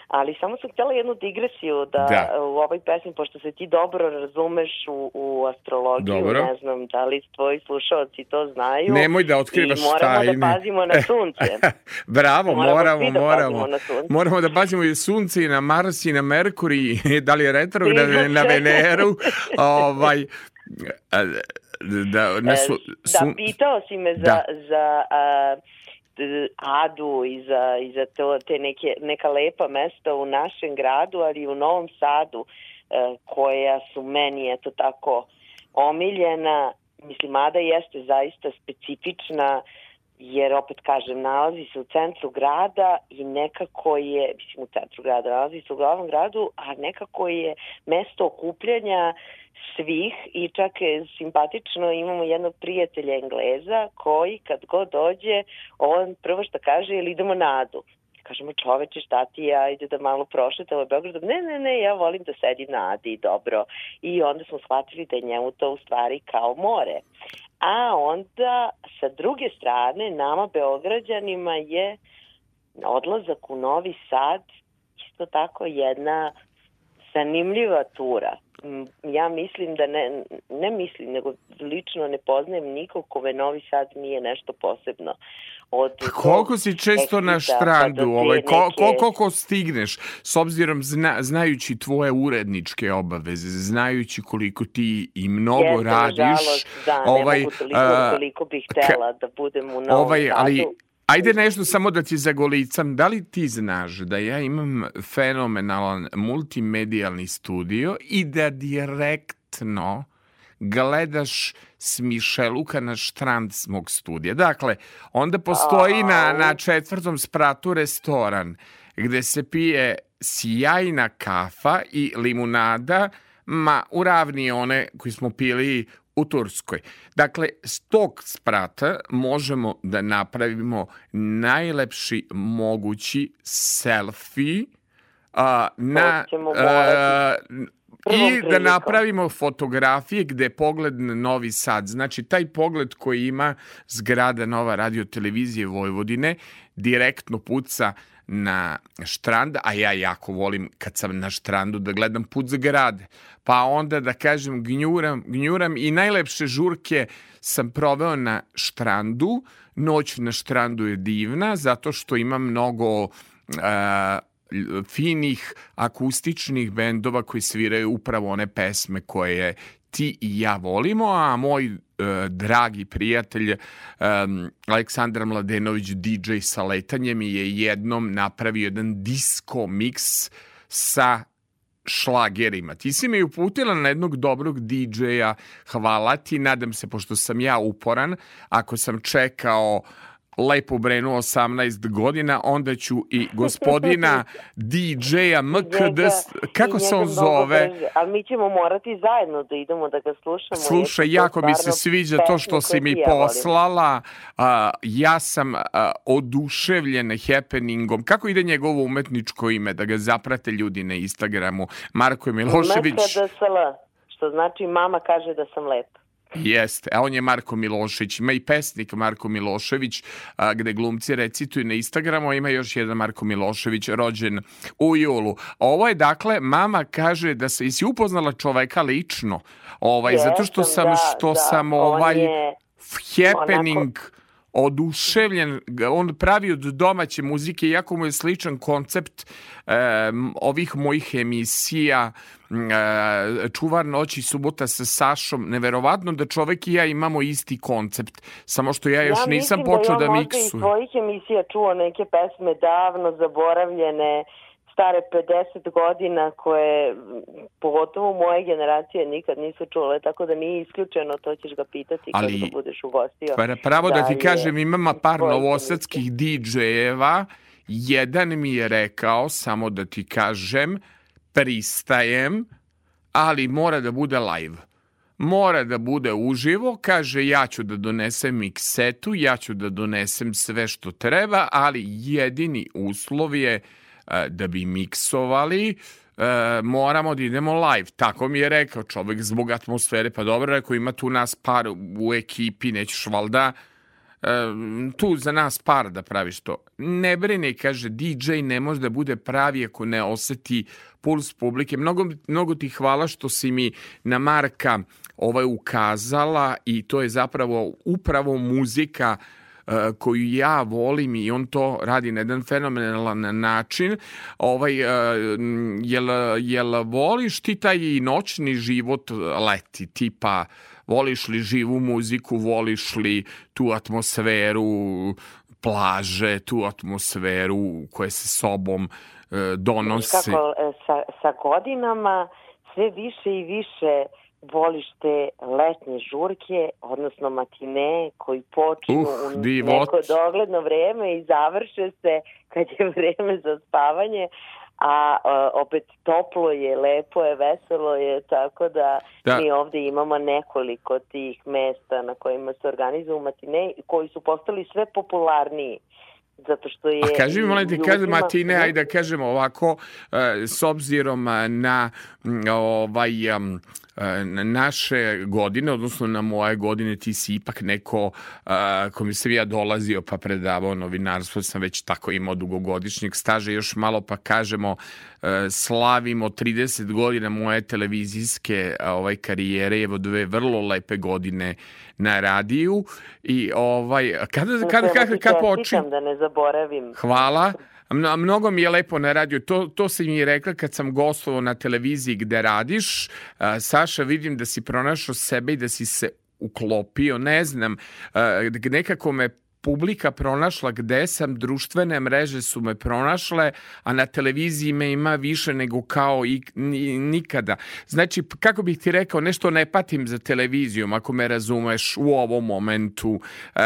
ali samo sam htjela jednu digresiju da, Da. u ovoj pesmi, pošto se ti dobro razumeš u, u astrologiju, Dobro. ne znam da li tvoji slušalci to znaju. Nemoj da otkrivaš I moramo tajne. da pazimo na sunce. [laughs] Bravo, Moramo moramo, da moramo. na sunce. Moramo da pazimo i sunce i na Mars i na Merkur i [laughs] da li je retrograd na Veneru. [laughs] ovaj, da, na su, E, sun- da, pitao si me za, Da. za a, Adu i za, i za to, te neke, neka lepa mesta u našem gradu, ali i u Novom Sadu, e, koja su meni, eto tako, omiljena. Mislim, Ada jeste zaista specifična, jer opet kažem, nalazi se u centru grada i nekako je, mislim u centru grada, nalazi se u glavnom gradu, a nekako je mesto okupljanja svih i čak je simpatično imamo jednog prijatelja Engleza koji kad god dođe, on prvo što kaže je idemo na Adu. Kažemo čoveče šta ti ja ide da malo prošetamo Beogradom. Ne, ne, ne, ja volim da sedim na Adi, dobro. I onda smo shvatili da je njemu to u stvari kao more. A onda sa druge strane nama Beograđanima je odlazak u Novi Sad isto tako jedna zanimljiva tura. Ja mislim da ne, ne mislim, nego lično ne poznajem nikog kome Novi Sad nije nešto posebno. Od Pa koliko si često na pa štrandu, te ovaj, ko, ko, koliko stigneš, s obzirom zna, znajući tvoje uredničke obaveze, znajući koliko ti i mnogo Jeste, radiš, nažalost, da, ovaj, ne mogu toliko, a, toliko bih htela da budem u Novom ovaj, ali Sadu. Ajde nešto samo da ti zagolicam. Da li ti znaš da ja imam fenomenalan multimedijalni studio i da direktno gledaš s Mišeluka na štrand mog studija. Dakle, onda postoji na, na četvrtom spratu restoran gde se pije sjajna kafa i limunada, ma uravni one koji smo pili u Turskoj. Dakle, s tog sprata možemo da napravimo najlepši mogući selfie a, na a, i da napravimo fotografije gde je pogled na Novi Sad. Znači, taj pogled koji ima zgrada Nova radio televizije Vojvodine direktno puca na štrand, a ja jako volim kad sam na štrandu da gledam put zgrade. Pa onda da kažem gnjuram, gnjuram i najlepše žurke sam proveo na štrandu. Noć na štrandu je divna zato što ima mnogo a, finih akustičnih bendova koji sviraju upravo one pesme koje ti i ja volimo, a moj e, dragi prijatelj um, Aleksandar Mladenović DJ sa letanjem je jednom napravio jedan disco mix sa šlagerima. Ti si me uputila na jednog dobrog DJ-a, hvala ti, nadam se, pošto sam ja uporan, ako sam čekao lepo brenu 18 godina, onda ću i gospodina [laughs] DJ-a MKD, kako se on zove? brže. Ali mi ćemo morati zajedno da idemo da ga slušamo. Slušaj, jako mi se sviđa to što si mi poslala. A, ja sam a, oduševljen happeningom. Kako ide njegovo umetničko ime? Da ga zaprate ljudi na Instagramu. Marko Milošević. MKDSL, što znači mama kaže da sam lepa. Jeste, a on je Marko Milošević. Ima i pesnik Marko Milošević, a, gde glumci recituju na Instagramu, ima još jedan Marko Milošević rođen u julu. Ovo je, dakle, mama kaže da se, jesi upoznala čoveka lično? Ovaj, zato što Jesam, sam, da, što da, sam ovaj je happening oduševljen, on pravi od domaće muzike, iako mu je sličan koncept e, ovih mojih emisija, Čuvar noći subota sa Sašom, neverovatno da čovek i ja imamo isti koncept, samo što ja još ja nisam počeo da, ja miksujem. Ja mislim da ja možda iz tvojih emisija čuo neke pesme davno zaboravljene, stare 50 godina koje pogotovo moje generacije nikad nisu čule, tako da nije isključeno, to ćeš ga pitati Ali, kad budeš ugostio. Pa, pravo da, da ti kažem, imamo par novosadskih DJ-eva, jedan mi je rekao, samo da ti kažem, pristajem, ali mora da bude live mora da bude uživo, kaže ja ću da donesem miksetu, ja ću da donesem sve što treba, ali jedini uslov je da bi miksovali, moramo da idemo live. Tako mi je rekao čovek zbog atmosfere. Pa dobro, rekao, ima tu nas par u ekipi, nećeš valda tu za nas par da praviš to. Ne brini, kaže, DJ ne može da bude pravi ako ne oseti puls publike. Mnogo, mnogo ti hvala što si mi na Marka ovaj ukazala i to je zapravo upravo muzika uh, E, koju ja volim i on to radi na jedan fenomenalan način. Ovaj, e, jel, jel voliš ti taj noćni život leti, tipa voliš li živu muziku, voliš li tu atmosferu plaže, tu atmosferu koja se sobom e, donosi? Kako sa, sa godinama sve više i više voliš te letnje žurke, odnosno matine koji počnu uh, u neko dogledno vreme i završe se kad je [laughs] vreme za spavanje, a uh, opet toplo je, lepo je, veselo je, tako da, da. mi ovde imamo nekoliko tih mesta na kojima se organizuju matine koji su postali sve popularniji zato što je... A kaži mi, molim ti, kada matine, ajde da kažemo ovako, s obzirom na ovaj naše godine, odnosno na moje godine, ti si ipak neko ko mi se ja dolazio pa predavao novinarstvo, sam već tako imao dugogodišnjeg staža, još malo pa kažemo slavimo 30 godina moje televizijske ovaj karijere, evo dve vrlo lepe godine na radiju i ovaj kada kada kada kada počinje da ne zaboravim. Hvala. Mnogo mi je lepo na radiju, to, to si mi rekla kad sam gostovao na televiziji gde radiš. Saša, vidim da si pronašao sebe i da si se uklopio, ne znam, nekako me publika pronašla gde sam, društvene mreže su me pronašle, a na televiziji me ima više nego kao i nikada. Znači, kako bih ti rekao, nešto ne patim za televizijom, ako me razumeš u ovom momentu. E,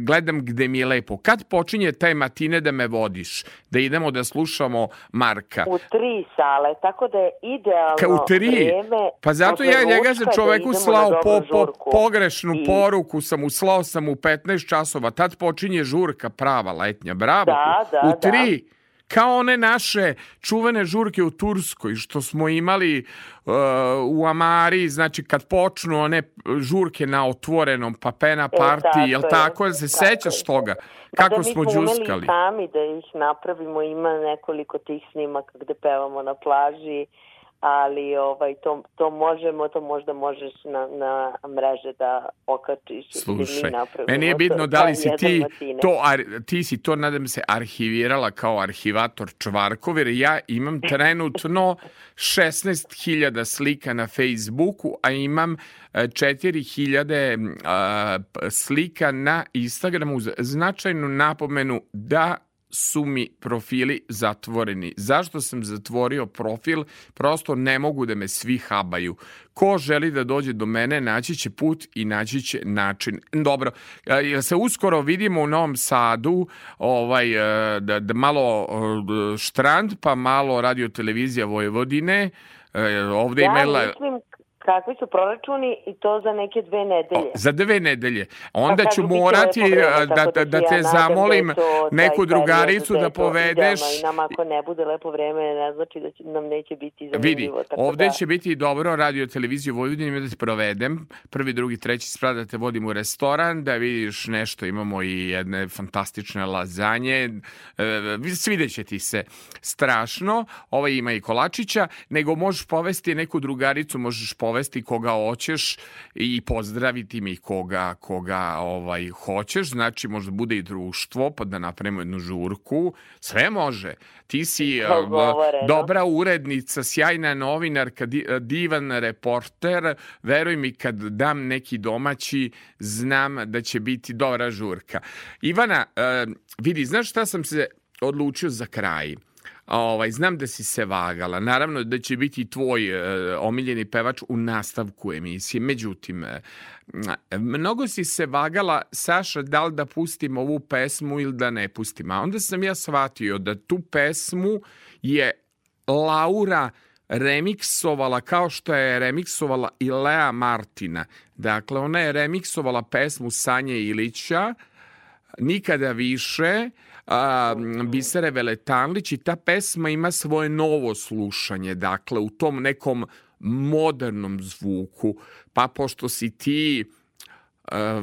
gledam gde mi je lepo. Kad počinje taj matine da me vodiš? Da idemo da slušamo Marka? U tri sale, tako da je idealno Ka, u tri? vreme. Pa zato ja njega za čoveku da slao po, po, pogrešnu I... poruku, sam mu slao sam u 15 časova tad počinje žurka prava letnja. Bravo. Da, da, u tri. Da. Kao one naše čuvene žurke u Turskoj što smo imali uh, u Amari, znači kad počnu one žurke na otvorenom papena parti, e, jel tako? Se tako sećaš toga? Kako da smo džuskali? sami da ih napravimo, ima nekoliko tih snimaka gde pevamo na plaži ali ovaj to to možemo to možda možeš na na mreže da okačiš Slušaj, meni je bitno da li si ti to ar, ti si to nadam se arhivirala kao arhivator Čvarkov jer ja imam [laughs] trenutno 16.000 slika na Facebooku a imam 4000 slika na Instagramu. Značajnu napomenu da su mi profili zatvoreni. Zašto sam zatvorio profil? Prosto ne mogu da me svi habaju. Ko želi da dođe do mene, naći će put i naći će način. Dobro, e, jel se uskoro vidimo u Novom Sadu, ovaj, e, da, da malo e, štrand, pa malo radio televizija Vojvodine, ovde ja imela... mislim Kakvi su proračuni i to za neke dve nedelje? O, za dve nedelje. Onda pa ću morati vreme, da, da, da te ja zamolim da neku drugaricu da, da povedeš. I nam ako ne bude lepo vreme, ne znači da će, nam neće biti zanimljivo. Vidi, ovde da... će biti dobro radio televiziju Vojvodine da te provedem. Prvi, drugi, treći sprat da te vodim u restoran, da vidiš nešto. Imamo i jedne fantastične lazanje. E, svideće ti se strašno. Ovaj ima i kolačića, nego možeš povesti neku drugaricu, možeš povesti dovesti koga hoćeš i pozdraviti mi koga, koga ovaj, hoćeš, znači možda bude i društvo, pa da napravimo jednu žurku, sve može. Ti si Dogovoreno. dobra urednica, sjajna novinarka, divan reporter, veruj mi kad dam neki domaći, znam da će biti dobra žurka. Ivana, vidi, znaš šta sam se odlučio za kraj? Ovaj, znam da si se vagala. Naravno da će biti tvoj e, omiljeni pevač u nastavku emisije. Međutim, e, mnogo si se vagala, Saša, da li da pustim ovu pesmu ili da ne pustim. A onda sam ja shvatio da tu pesmu je Laura remiksovala kao što je remiksovala i Lea Martina. Dakle, ona je remiksovala pesmu Sanje Ilića, Nikada više, a, Bisere Veletanlić i ta pesma ima svoje novo slušanje, dakle u tom nekom modernom zvuku, pa pošto si ti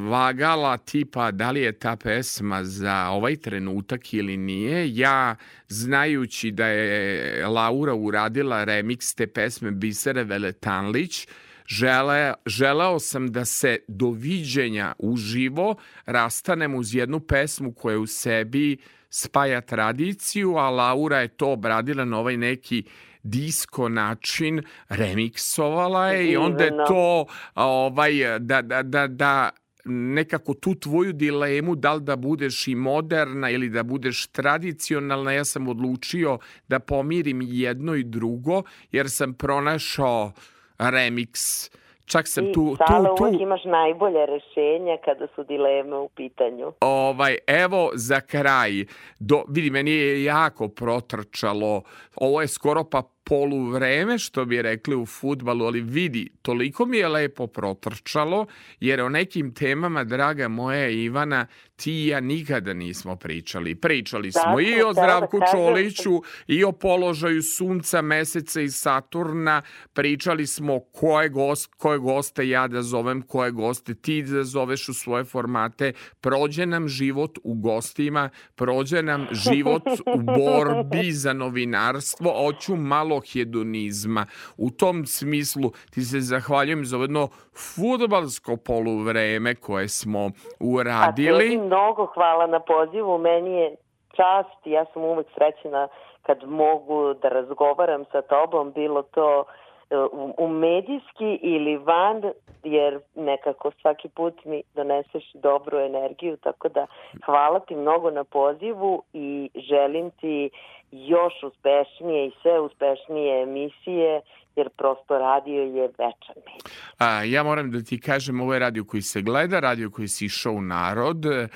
vagala tipa da li je ta pesma za ovaj trenutak ili nije. Ja, znajući da je Laura uradila remix te pesme Bisere Veletanlić, žele, želeo sam da se doviđenja uživo rastanem uz jednu pesmu koja u sebi spaja tradiciju, a Laura je to obradila na ovaj neki disko način, remiksovala je i onda je to ovaj, da, da, da, da nekako tu tvoju dilemu da li da budeš i moderna ili da budeš tradicionalna, ja sam odlučio da pomirim jedno i drugo, jer sam pronašao remix Čak sam tu... Sala, tu, tu, imaš najbolje rešenja kada su dileme u pitanju. Ovaj, evo za kraj. Do, vidi, meni je jako protrčalo. Ovo je skoro pa poluvreme, što bi rekli u futbalu, ali vidi, toliko mi je lepo protrčalo, jer o nekim temama, draga moja Ivana, ti i ja nikada nismo pričali. Pričali smo Tako, i o da Zdravku kažem. Čoliću, i o položaju Sunca, Meseca i Saturna, pričali smo koje, gost, koje goste ja da zovem, koje goste ti da zoveš u svoje formate. Prođe nam život u gostima, prođe nam život u borbi za novinarstvo, hoću malo hedonizma. U tom smislu ti se zahvaljujem za jedno futbalsko poluvreme koje smo A uradili. tebi mnogo hvala na pozivu, meni je čast ja sam uvek srećena kad mogu da razgovaram sa tobom, bilo to e, u medijski ili van, jer nekako svaki put mi doneseš dobru energiju, tako da hvala ti mnogo na pozivu i želim ti još uspešnije i sve uspešnije emisije, jer prosto radio je večan medij. A, ja moram da ti kažem, ovo je radio koji se gleda, radio koji se išao u narod, e,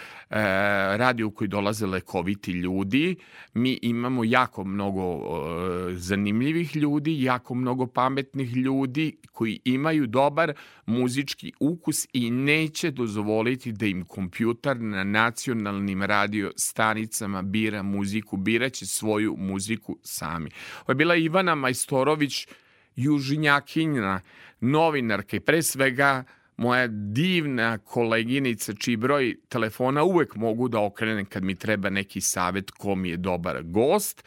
radio koji dolaze lekoviti ljudi. Mi imamo jako mnogo e, zanimljivih ljudi, jako mnogo pametnih ljudi koji imaju dobar muzički ukus i neće dozvoliti da im kompjuter na nacionalnim radio stanicama bira muziku, biraće svoju muziku sami. Ovo je bila Ivana Majstorović, južinjakinja, novinarka i pre svega moja divna koleginica čiji broj telefona uvek mogu da okrenem kad mi treba neki savet ko mi je dobar gost,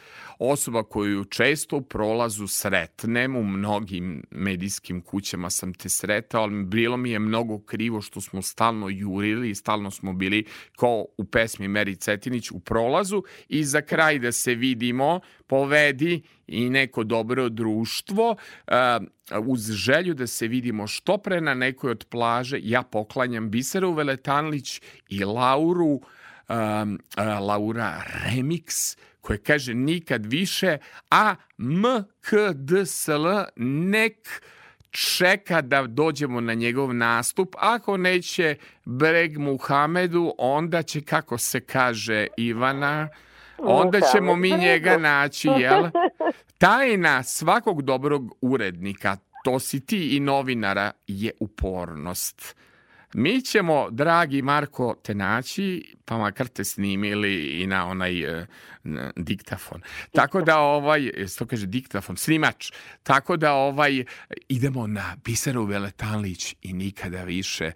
osoba koju često u prolazu sretnem, u mnogim medijskim kućama sam te sretao, ali bilo mi je mnogo krivo što smo stalno jurili i stalno smo bili kao u pesmi Meri Cetinić u prolazu i za kraj da se vidimo, povedi i neko dobro društvo uh, uz želju da se vidimo što pre na nekoj od plaže ja poklanjam Biseru Veletanlić i Lauru um, uh, Laura Remix koje kaže nikad više a MKDSL nek čeka da dođemo na njegov nastup. Ako neće Breg Muhamedu, onda će, kako se kaže Ivana, onda ćemo mi njega naći, jel? [laughs] Tajna svakog dobrog urednika, to si ti i novinara, je upornost. Mi ćemo, dragi Marko, te naći, pa makar te snimili i na onaj na diktafon. Tako da ovaj, to kaže diktafon, snimač. Tako da ovaj, idemo na Biseru Veletanlić i nikada više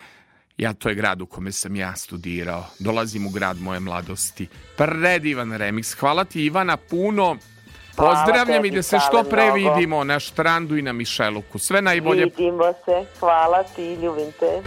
Ja, to je grad u kome sam ja studirao. Dolazim u grad moje mladosti. Predivan remix. Hvala ti Ivana puno. Pozdravljam i da se što pre mnogo. vidimo na štrandu i na Mišeluku. Sve najbolje. Vidimo se. Hvala ti, ljubim te.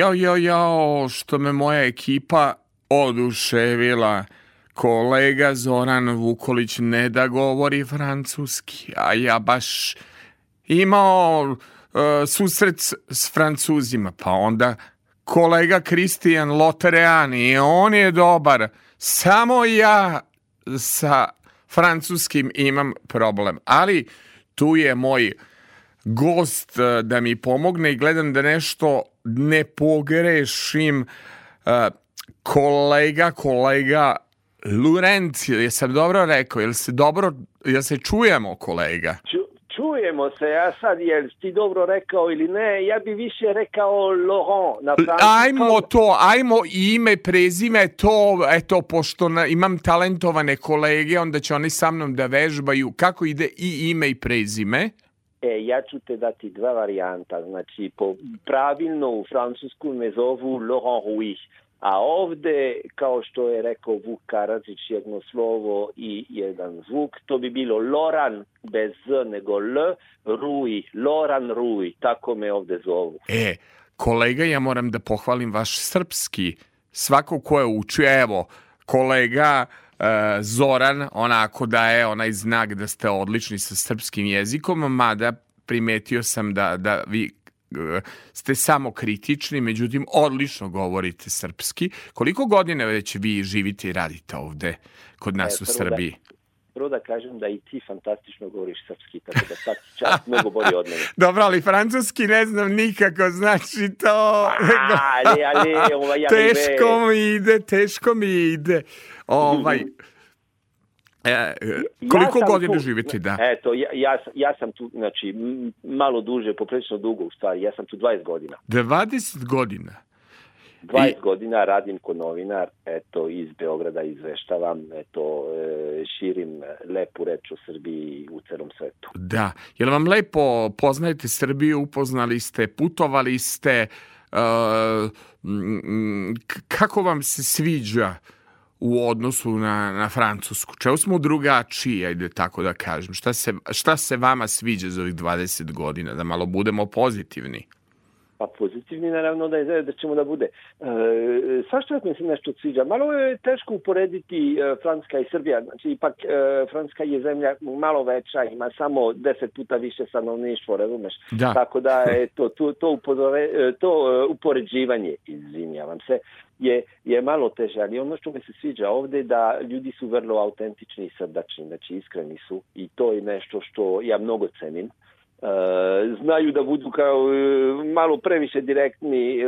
Jao, jao, jao, što me moja ekipa oduševila. Kolega Zoran Vukolić ne da govori francuski, a ja baš imao e, susret s, s francuzima, pa onda kolega Kristijan Lotereani, on je dobar, samo ja sa francuskim imam problem, ali tu je moj gost e, da mi pomogne i gledam da nešto ne pogrešim. E, Kolega, kolega Lurenc, jesam dobro rekao, jel se dobro, jel se čujemo kolega? Ču- čujemo se, a sad jel ti dobro rekao ili ne, ja bi više rekao Laurent na. Ajmo to, ajmo ime, prezime, to, eto, pošto na, imam talentovane kolege, onda će oni sa mnom da vežbaju kako ide i ime i prezime. E, ja ću te dati dva varijanta, znači po, pravilno u francusku me zovu Laurent Rouy, a ovde, kao što je rekao Vuk Karadžić, jedno slovo i jedan zvuk, to bi bilo Loran bez Z nego L, Rouy, Loran Rouy, tako me ovde zovu. E, kolega, ja moram da pohvalim vaš srpski. Svako ko je učio, evo, kolega Zoran, onako daje onaj znak da ste odlični sa srpskim jezikom, mada primetio sam da, da vi e, ste samo kritični, međutim odlično govorite srpski. Koliko godina već vi živite i radite ovde kod nas E, u da- Srbiji? Prvo da kažem da i ti fantastično govoriš srpski, tako da sad čast mnogo bolje od mene. [laughs] Dobro, ali francuski ne znam nikako, znači to... Ali, ali, ovaj, ja teško mi ide, teško mi ide. Ovaj, e, e, koliko sam godina živite, da? Eto, ja, ja, sam- ja sam tu, znači, malo duže, poprilično dugo u stvari, ja sam tu 20 godina. 20 godina. 20 godina radim ko novinar, eto, iz Beograda izveštavam, eto, e, širim lepu reč o Srbiji u celom svetu. Da. Je li vam lepo poznajete Srbiju, upoznali ste, putovali ste, uh, k- kako vam se sviđa u odnosu na, na Francusku? Čeo smo drugačiji, ajde tako da kažem. Šta se, šta se vama sviđa za ovih 20 godina? Da malo budemo pozitivni. Pa pozitivni naravno da je da ćemo da bude. E, svašta mi se nešto sviđa. Malo je teško uporediti e, Francuska i Srbija. Znači, ipak e, Francuska je zemlja malo veća, ima samo deset puta više stanovništvo, razumeš? Da. Tako da je to, to, to, upozore, e, to e, upoređivanje, izvinjavam se, je, je malo teže, ali ono što mi se sviđa ovde da ljudi su vrlo autentični i srdačni, znači iskreni su i to je nešto što ja mnogo cenim. Znaju da budu kao e, malo previše direktni e,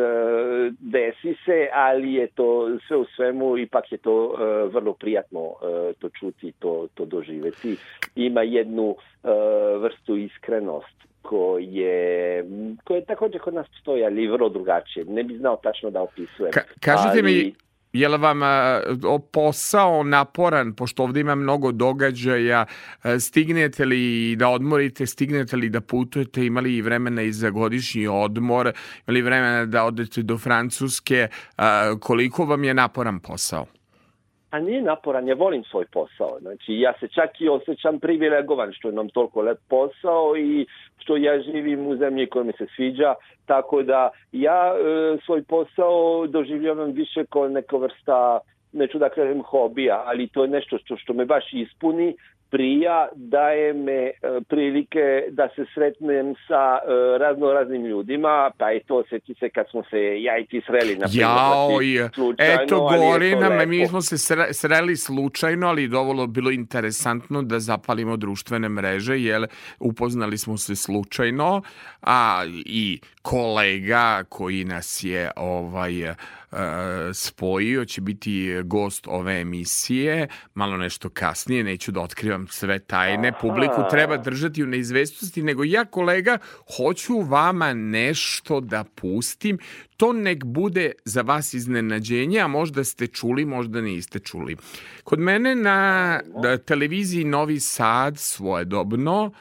desi se, ali je to sve u svemu ipak je to e, vrlo prijatno e, to čuti, to, to doživeti. Ima jednu e, vrstu iskrenost koje, koje takođe kod nas postoji, ali vrlo drugačije. Ne bi znao tačno da opisujem. Ka kažite ali... mi, je li vam o, posao naporan, pošto ovde ima mnogo događaja, a, stignete li da odmorite, stignete li da putujete, imali i vremena i za godišnji odmor, imali vremena da odete do Francuske, a, koliko vam je naporan posao? A nije naporan, ja volim svoj posao. Znači, ja se čak i osjećam privilegovan što imam toliko lep posao i što ja živim u zemlji koja mi se sviđa, tako da ja e, svoj posao doživljavam više kao neka vrsta neću da kažem hobija, ali to je nešto što, što me baš ispuni, prija, daje me e, prilike da se sretnem sa e, razno raznim ljudima, pa i to seti se kad smo se ja i ti sreli na Jao, slučajno, eto ali je to Gorina, mi smo se sre- sreli slučajno, ali dovoljno bilo interesantno da zapalimo društvene mreže, jer upoznali smo se slučajno, a i kolega koji nas je ovaj e, spojio će biti gost ove emisije, malo nešto kasnije, neću da otkrivam sve tajne, publiku treba držati u neizvestnosti, nego ja kolega hoću vama nešto da pustim, to nek bude za vas iznenađenje, a možda ste čuli, možda niste čuli. Kod mene na televiziji Novi Sad svojedobno,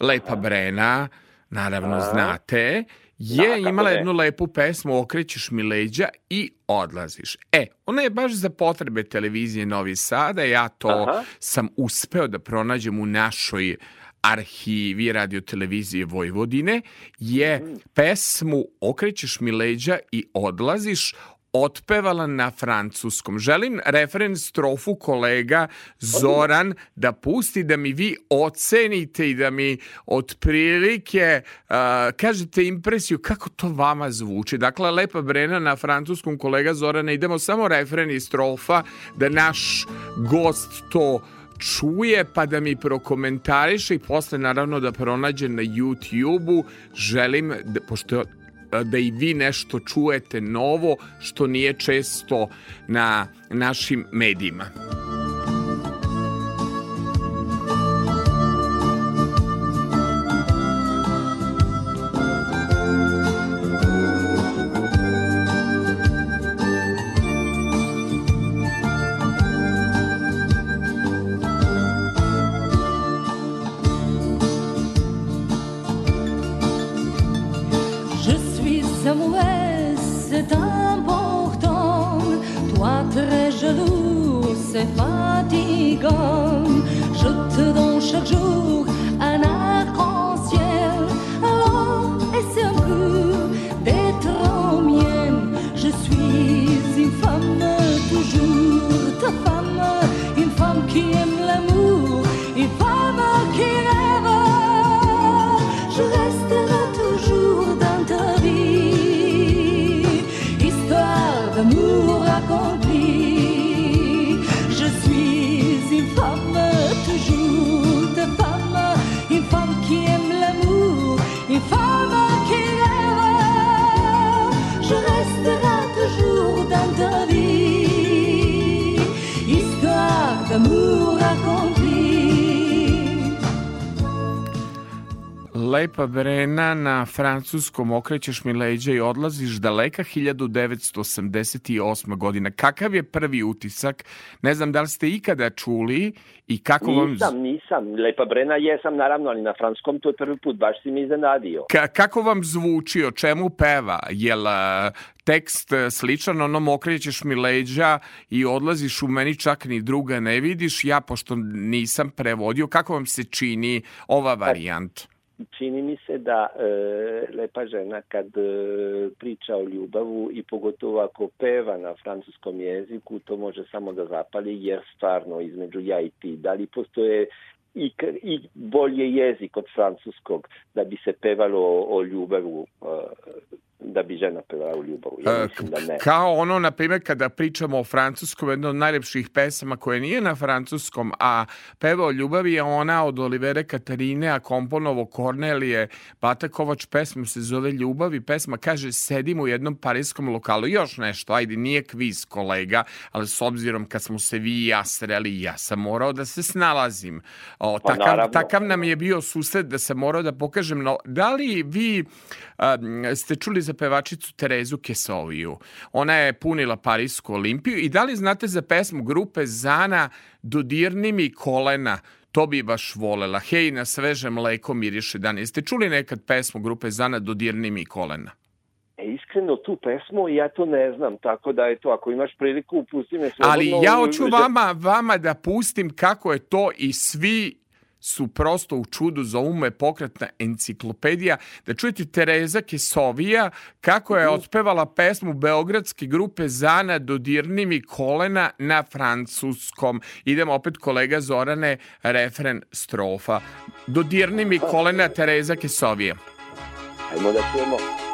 Lepa Brena, naravno znate, je Da, imala jednu lepu pesmu Okrećeš mi leđa i odlaziš. E, ona je baš za potrebe televizije Novi Sada, ja to Aha. sam uspeo da pronađem u našoj arhivi radio televizije Vojvodine je pesmu Okrećeš mi leđa i odlaziš otpevala na francuskom. Želim referen strofu kolega Zoran da pusti da mi vi ocenite i da mi otprilike uh, kažete impresiju kako to vama zvuči. Dakle, Lepa Brena na francuskom kolega Zorana. Idemo samo referen i strofa da naš gost to čuje pa da mi prokomentariše i posle naravno da pronađe na YouTube-u. Želim, da, pošto da i vi nešto čujete novo što nije često na našim medijima. Francuskom okrećeš mi leđa i odlaziš daleka 1988. godina. Kakav je prvi utisak? Ne znam da li ste ikada čuli i kako vam... Nisam, nisam. Lepa Brena jesam, naravno, ali na franskom to je prvi put, baš si mi iznenadio. Ka kako vam zvuči, o čemu peva? Jel a, tekst a, sličan onom okrećeš mi leđa i odlaziš u meni čak ni druga ne vidiš, ja pošto nisam prevodio, kako vam se čini ova varijanta? Čini mi se da e, lepa žena kad e, priča o ljubavu i pogotovo ako peva na francuskom jeziku, to može samo da zapali jer stvarno između ja i ti, da li postoje i, i bolje jezik od francuskog da bi se pevalo o, o ljubavu e, da bi žena pevala u ljubavu. Ja mislim da ne. Kao ono, na primjer, kada pričamo o francuskom, jedna od najlepših pesama koja nije na francuskom, a peva o ljubavi je ona od Olivere Katarine, a komponovo Kornelije Batakovač, pesma se zove Ljubav i pesma kaže sedim u jednom parijskom lokalu. Još nešto, ajde, nije kviz kolega, ali s obzirom kad smo se vi i ja sreli, ja sam morao da se snalazim. O, Pa takav, naravno. takav nam je bio susret da se morao da pokažem. No, da li vi um, ste čuli za pevačicu Terezu Kesoviju? Ona je punila Parijsku olimpiju i da li znate za pesmu grupe Zana Dodirni mi kolena? To bi baš volela. Hej, na sveže mleko miriše dan. Jeste čuli nekad pesmu grupe Zana Dodirni mi kolena? E, iskreno tu pesmu ja to ne znam, tako da je to, ako imaš priliku, pusti me slobodno. Ali ja hoću vama, vama da pustim kako je to i svi su prosto u čudu za ume pokretna enciklopedija. Da čujete Tereza Kesovija kako je otpevala pesmu Beogradske grupe Zana Dodirni mi kolena na francuskom. Idemo opet kolega Zorane, refren strofa. Dodirni mi kolena Tereza Kesovija. Ajmo da čujemo.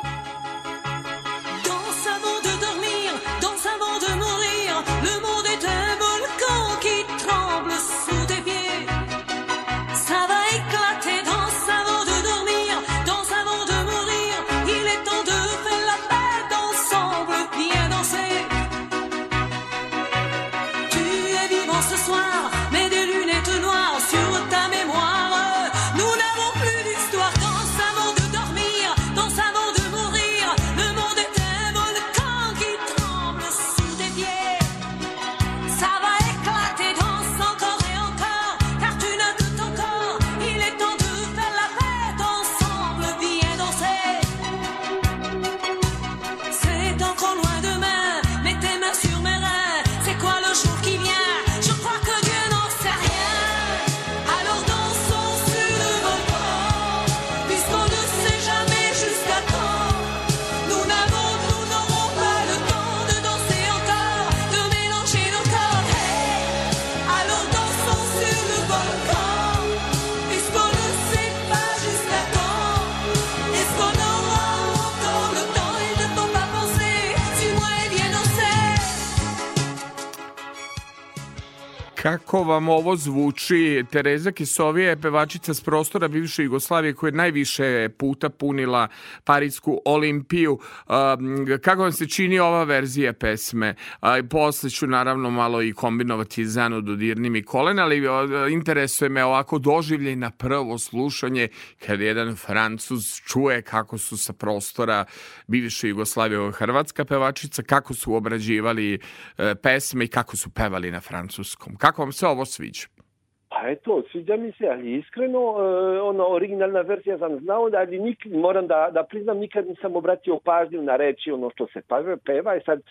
Vam ovo zvuči? Tereza Kisovija je pevačica s prostora bivše Jugoslavije koja je najviše puta punila Parijsku olimpiju. Um, kako vam se čini ova verzija pesme? Posle ću naravno malo i kombinovati Zanu Dodirni mi kolena, ali interesuje me ovako doživljaj na prvo slušanje kada jedan Francuz čuje kako su sa prostora bivše Jugoslavije hrvatska pevačica, kako su obrađivali e, pesme i kako su pevali na francuskom. Kako vam se ovo sviđa? Pa eto, sviđa mi se, ali iskreno, e, ono, originalna verzija sam znao, da, ali nik, moram da, da priznam, nikad nisam obratio pažnju na reči ono što se peva, peva i sad e,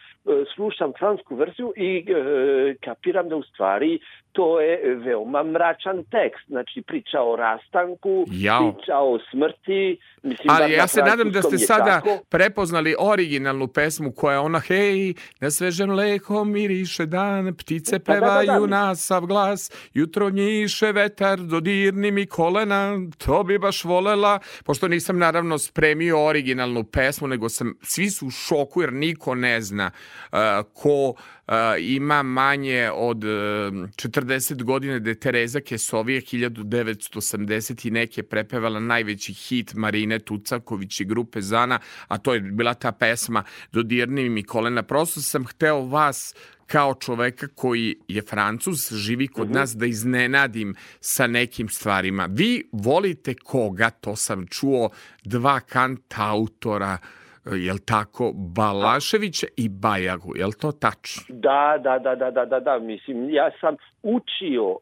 slušam fransku verziju i e, kapiram da u stvari to je veoma mračan tekst. Znači, priča o rastanku, Jao. priča o smrti. Mislim, Ali na ja se nadam da ste sada tako. prepoznali originalnu pesmu koja je ona hej, na svežem mleko miriše dan, ptice Pa da, da, da. pevaju na sav glas, jutro njiše vetar, dodirni mi kolena, to bi baš volela, pošto nisam naravno spremio originalnu pesmu, nego sam, svi su u šoku jer niko ne zna uh, ko ima manje od uh, 40 godina da je Tereza Kesovije 1980 i neke prepevala najveći hit Marine Tucaković i grupe Zana, a to je bila ta pesma Dodirni mi kolena. Prosto sam hteo vas kao čoveka koji je Francuz, živi kod mm -hmm. nas, da iznenadim sa nekim stvarima. Vi volite koga, to sam čuo, dva kantautora, jel tako, Balaševića i Bajagu, jel to tačno? Da, da, da, da, da, da, da, mislim, ja sam učio uh,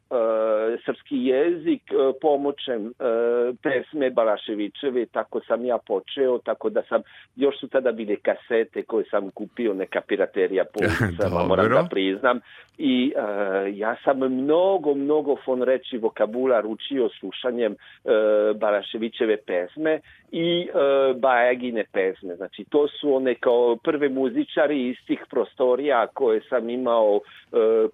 srpski jezik uh, pomoćem uh, pesme Balaševićeve, tako sam ja počeo, tako da sam, još su tada bile kasete koje sam kupio, neka piraterija po [laughs] ulicama, moram da priznam, i uh, ja sam mnogo, mnogo fon reći vokabular učio slušanjem uh, Balaševićeve pesme i uh, Bajagine pesme. Znači, to su one kao prve muzičari iz tih prostorija koje sam imao uh,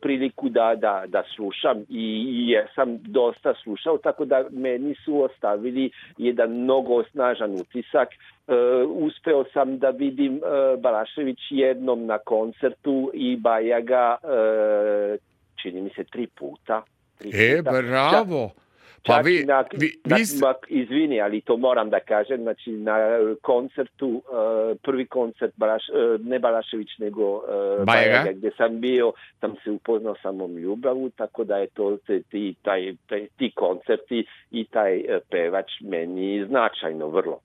priliku da, da, da slušam i, i sam dosta slušao, tako da meni su ostavili jedan mnogo snažan utisak. Uh, uspeo sam da vidim uh, Balašević jednom na koncertu i Bajaga, uh, čini mi se, tri puta. Tri e, puta. bravo! Čak, Pa vi, na, vi, vi... Na, izvini, ali to moram da kažem, znači na koncertu, uh, prvi koncert Balaš, uh, ne Balašević, nego uh, Bajega. Bajega, gde sam bio, sam se upoznao sa mom ljubavu, tako da je to te, ti, taj, taj, ti koncerti i taj uh, pevač meni značajno vrlo.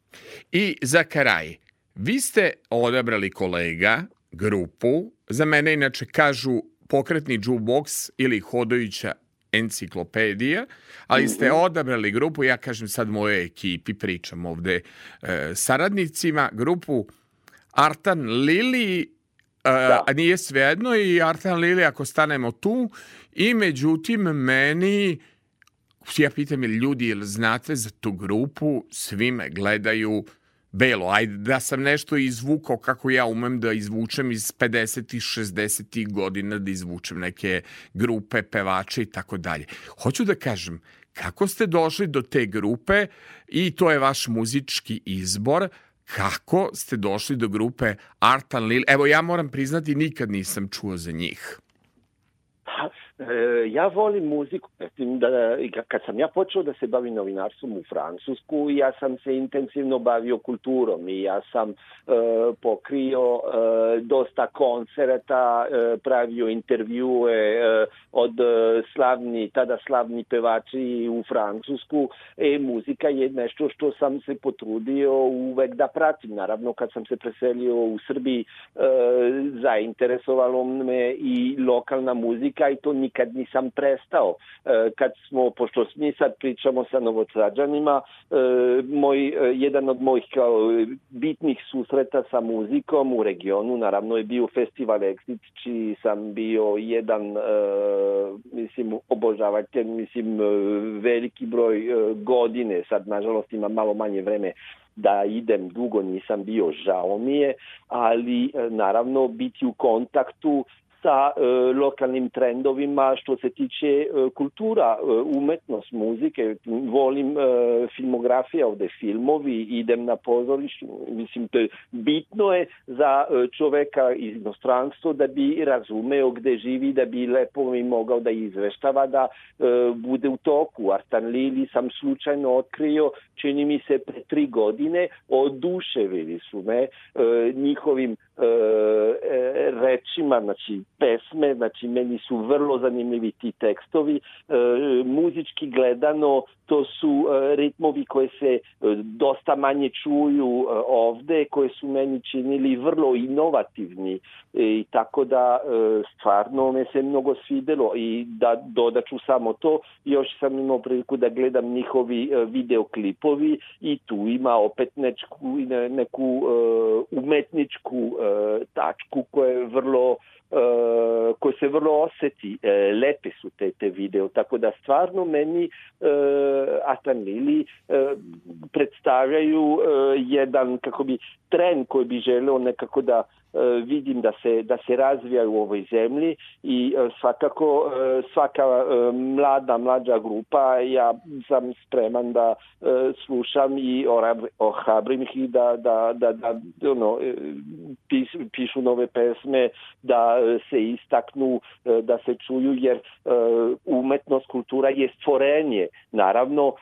I za kraj, vi ste odabrali kolega, grupu, za mene inače kažu pokretni jukebox ili hodajuća enciklopedija, ali ste mhm. odabrali grupu, ja kažem sad moje ekipi, pričam ovde e, saradnicima, grupu Artan Lili, e, da. a nije svejedno i Artan Lili ako stanemo tu i međutim meni ja pitam je ljudi, jel znate za tu grupu, svi me gledaju belo, ajde da sam nešto izvukao kako ja umem da izvučem iz 50. i 60. godina, da izvučem neke grupe, pevače i tako dalje. Hoću da kažem, kako ste došli do te grupe i to je vaš muzički izbor, kako ste došli do grupe Artan Lil? Evo, ja moram priznati, nikad nisam čuo za njih. E, ja volim muziku. Da, kad sam ja počeo da se bavim novinarstvom u Francusku, ja sam se intenzivno bavio kulturom i ja sam e, pokrio e, dosta koncerata, e, pravio intervjue e, od e, slavni, tada slavni pevači u Francusku. E, muzika je nešto što sam se potrudio uvek da pratim. Naravno, kad sam se preselio u Srbiji, e, zainteresovalo me i lokalna muzika i to nikad nisam prestao. E, kad smo, pošto mi sad pričamo sa novosađanima, e, moj, e, jedan od mojih kao bitnih susreta sa muzikom u regionu, naravno je bio festival Exit, čiji sam bio jedan, mislim, obožavatelj, mislim, veliki broj godine, sad nažalost ima malo manje vreme da idem dugo nisam bio, žao mi je, ali naravno biti u kontaktu sa e, lokalnim trendovima što se tiče e, kultura, e, umetnost, muzike. Volim e, filmografija ovde, filmovi, idem na pozorištu. Mislim, to je bitno je za e, čoveka iz inostranstva da bi razumeo gde živi, da bi lepo mi mogao da izveštava, da e, bude u toku. Artan Lili sam slučajno otkrio, čini mi se pre tri godine, oduševili su me e, njihovim e, e, rečima, znači pesme, znači meni su vrlo zanimljivi ti tekstovi. E, muzički gledano to su e, ritmovi koje se e, dosta manje čuju e, ovde, koje su meni činili vrlo inovativni i tako da stvarno me se mnogo svidelo i da dodaću samo to, još sam imao priliku da gledam njihovi videoklipovi i tu ima opet nečku, neku umetničku tačku koja je vrlo uh, koje se vrlo oseti, uh, lepe su te, te video, tako da stvarno meni uh, Atan Lili predstavljaju jedan, kako bi, trend koji bi želeo nekako da vidim da se, da se razvija u ovoj zemlji i svakako svaka mlada, mlađa grupa ja sam spreman da slušam i ohrabrim ih da, da, da, da ono, pis, pišu nove pesme, da se istaknu, da se čuju, jer umetnost, kultura je stvorenje. Naravno,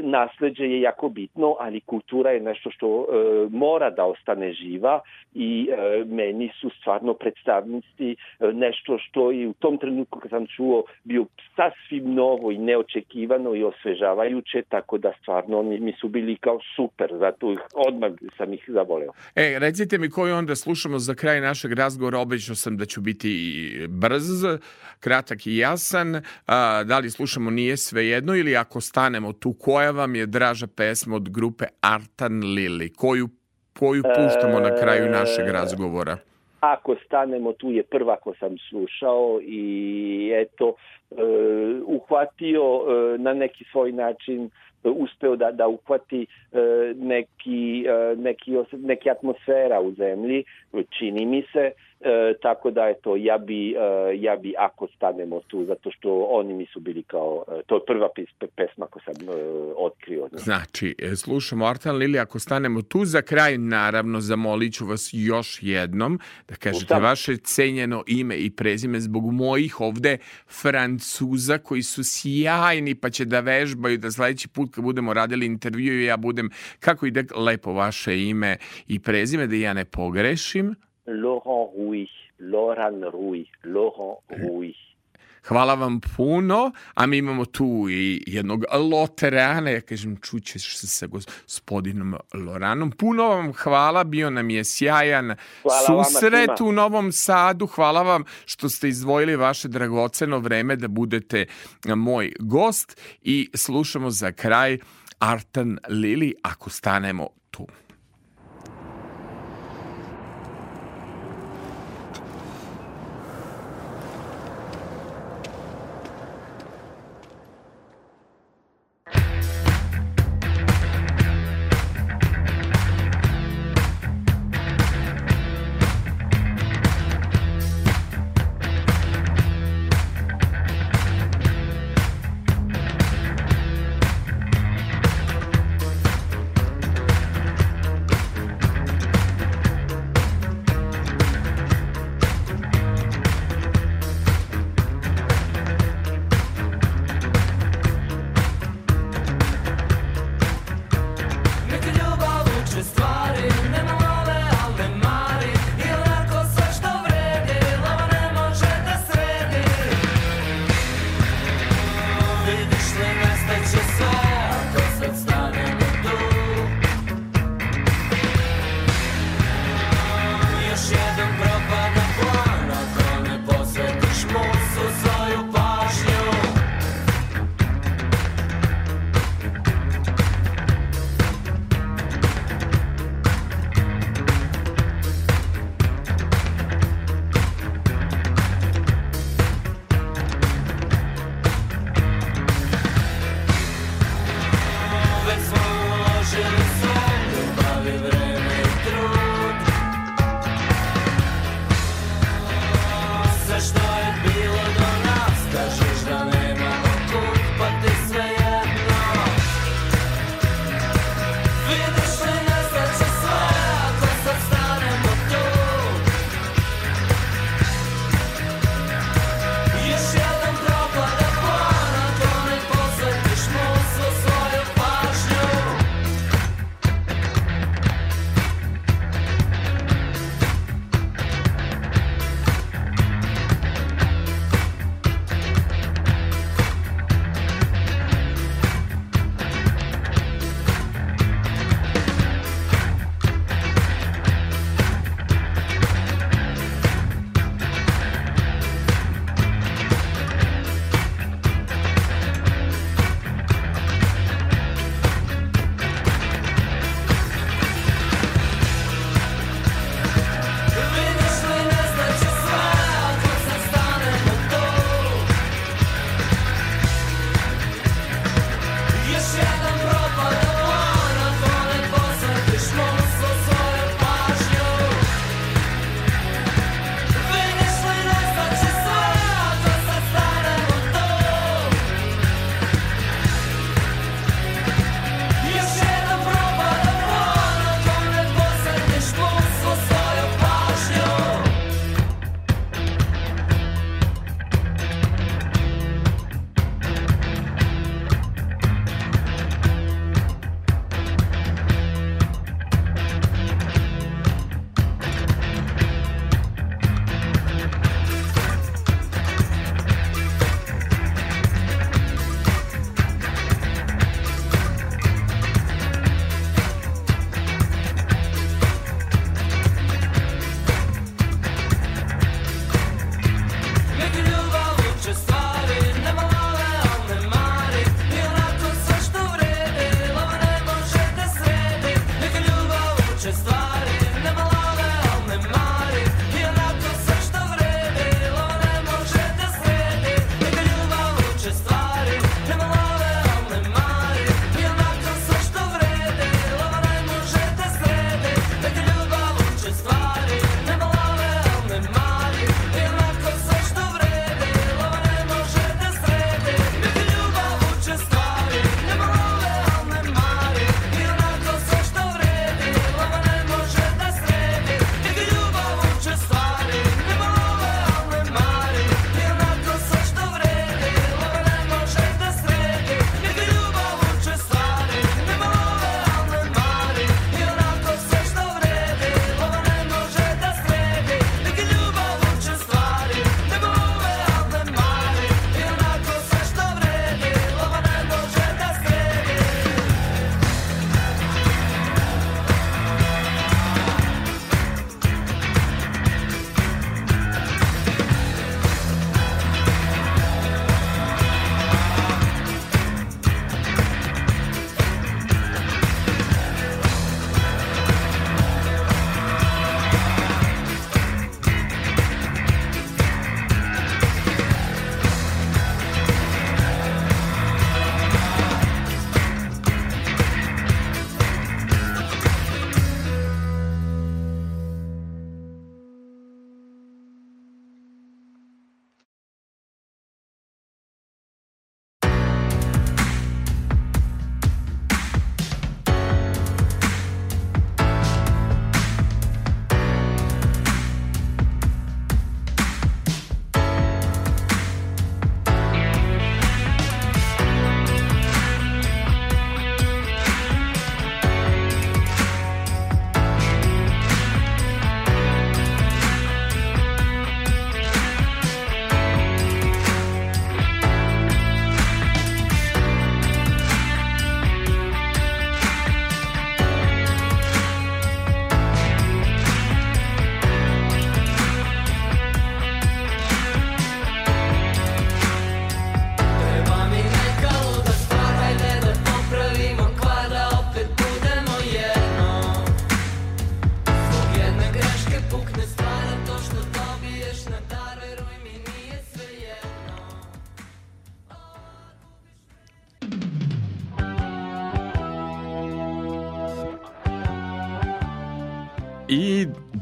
nasleđe je jako bitno, ali kultura je nešto što mora da ostane živa i e, meni su stvarno predstavnici e, nešto što i u tom trenutku kad sam čuo bio sasvim novo i neočekivano i osvežavajuće, tako da stvarno oni mi su bili kao super, zato ih, odmah sam ih zavoleo. E, recite mi koju onda slušamo za kraj našeg razgovora, obećao sam da ću biti brz, kratak i jasan, a, da li slušamo nije sve jedno ili ako stanemo tu, koja vam je draža pesma od grupe Artan Lili, koju, koju puštamo na kraju našeg razgovora? Ako stanemo tu je prva ko sam slušao i eto, e, uhvatio e, na neki svoj način uspeo da, da uhvati e, neki, e, neki, os- neki atmosfera u zemlji, čini mi se, e, tako da eto, ja bi, e, ja bi ako stanemo tu, zato što oni mi su bili kao, e, to je prva pesma ko sam e, otkrio. njih. Znači, e, slušamo Artan Lili, ako stanemo tu za kraj, naravno, zamolit ću vas još jednom da kažete Ustav. vaše cenjeno ime i prezime zbog mojih ovde Francuza koji su sjajni pa će da vežbaju da sledeći put kad budemo radili intervju ja budem, kako ide lepo vaše ime i prezime da ja ne pogrešim. Laurent Rouy, Loran Rouy, Laurent Rouy. Hvala vam puno, a mi imamo tu i jednog Loterana, ja kažem čućeš se sa gospodinom Loranom. Puno vam hvala, bio nam je sjajan Hvala susret u Novom Sadu. Hvala vam što ste izdvojili vaše dragoceno vreme da budete moj gost i slušamo za kraj Artan Lili, ako stanemo tu.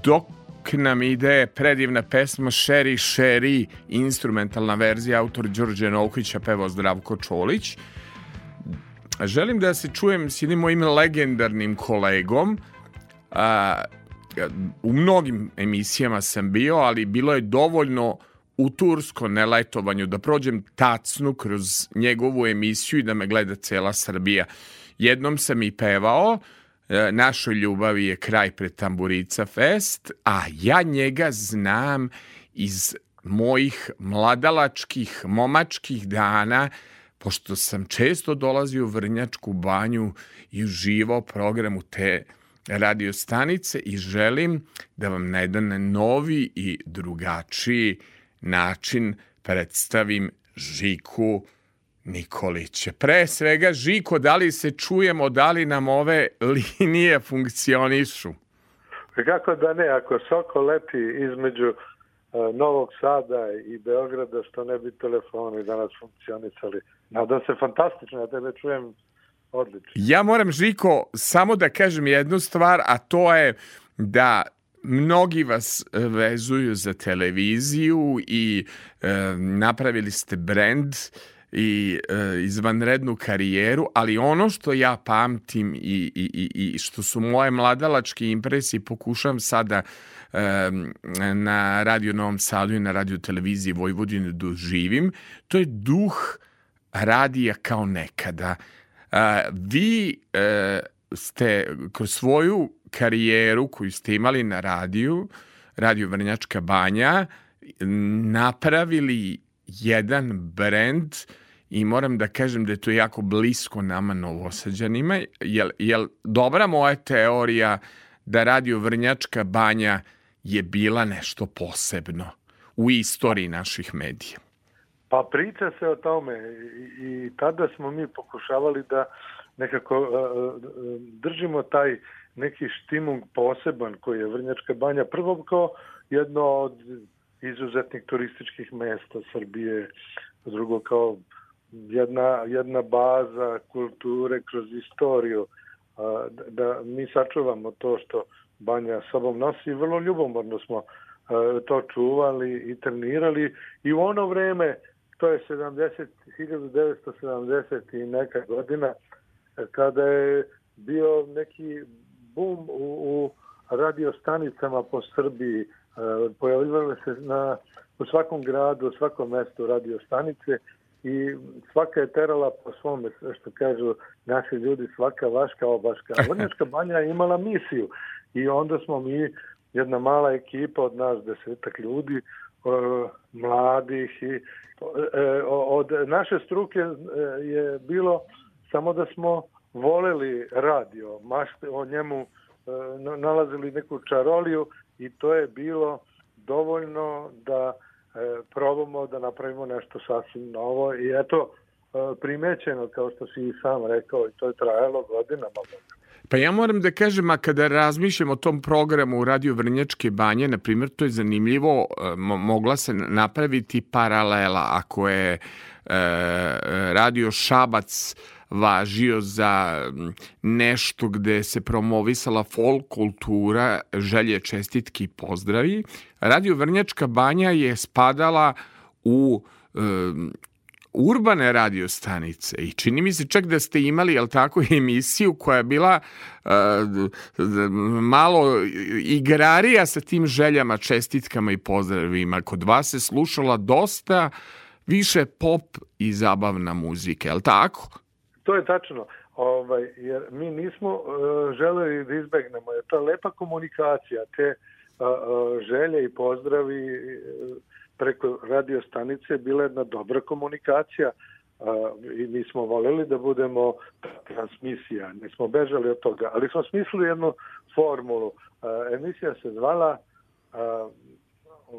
Dok nam ide predivna pesma Sherry Sherry, instrumentalna verzija, autor Đorđe Novkovića, pevao Zdravko Čolić. Želim da se čujem s jednim mojim legendarnim kolegom. A, u mnogim emisijama sam bio, ali bilo je dovoljno u Tursko na letovanju da prođem tacnu kroz njegovu emisiju i da me gleda cela Srbija. Jednom sam i pevao, našoj ljubavi je kraj pred Tamburica Fest, a ja njega znam iz mojih mladalačkih, momačkih dana, pošto sam često dolazio u Vrnjačku banju i uživao programu te radio stanice i želim da vam na jedan novi i drugačiji način predstavim Žiku Nikolića. Pre svega, Žiko, da li se čujemo, da li nam ove linije funkcionišu? Kako da ne, ako Soko leti između uh, Novog Sada i Beograda, što ne bi telefoni danas funkcionisali. Nadam se fantastično, ja tebe čujem odlično. Ja moram, Žiko, samo da kažem jednu stvar, a to je da mnogi vas vezuju za televiziju i e, napravili ste brend i e, izvanrednu karijeru, ali ono što ja pamtim i, i, i što su moje mladalačke impresije, pokušam sada e, na Radio Novom Sadu i na radio televiziji Vojvodine doživim, to je duh radija kao nekada. A, vi e, ste kroz svoju karijeru koju ste imali na radiju, Radio Vrnjačka banja, napravili jedan brend i moram da kažem da je to jako blisko nama novosađanima. Jel, jel dobra moja teorija da Radio Vrnjačka banja je bila nešto posebno u istoriji naših medija? Pa priča se o tome i, tada smo mi pokušavali da nekako uh, držimo taj neki štimung poseban koji je Vrnjačka banja prvo kao jedno od izuzetnih turističkih mesta Srbije, drugo kao jedna, jedna baza kulture kroz istoriju, da, da mi sačuvamo to što banja sobom nosi. Vrlo ljubomorno smo to čuvali i trenirali. I u ono vreme, to je 70, 1970 i neka godina, kada je bio neki bum u, u radio stanicama po Srbiji, pojavljivale se na, u svakom gradu, u svakom mestu radio stanice i svaka je terala po svome, što kažu naši ljudi, svaka vaška obaška. [laughs] Vrnjačka banja je imala misiju i onda smo mi, jedna mala ekipa od nas desetak ljudi, mladih i e, od naše struke e, je bilo samo da smo voleli radio, mašte o njemu e, nalazili neku čaroliju i to je bilo dovoljno da e, probamo da napravimo nešto sasvim novo i eto e, primećeno kao što si i sam rekao i to je trajalo godinama. Pa ja moram da kažem, a kada razmišljam o tom programu u Radio Vrnjačke banje, na primjer, to je zanimljivo, e, mogla se napraviti paralela ako je e, Radio Šabac važio za nešto gde se promovisala folk kultura, želje, čestitki i pozdravi. Radio Vrnjačka banja je spadala u um, urbane radio stanice i čini mi se čak da ste imali, jel tako, [laughs] emisiju koja je bila uh, malo igrarija sa tim željama, čestitkama i pozdravima. Kod vas se slušala dosta više pop i zabavna muzika, jel tako? To je tačno, ovaj, jer mi nismo uh, želeli da izbegnemo, je lepa komunikacija, te uh, želje i pozdravi uh, preko radio stanice bila jedna dobra komunikacija uh, i mi smo voljeli da budemo transmisija, ne smo bežali od toga, ali smo smislili jednu formulu. Uh, emisija se zvala uh,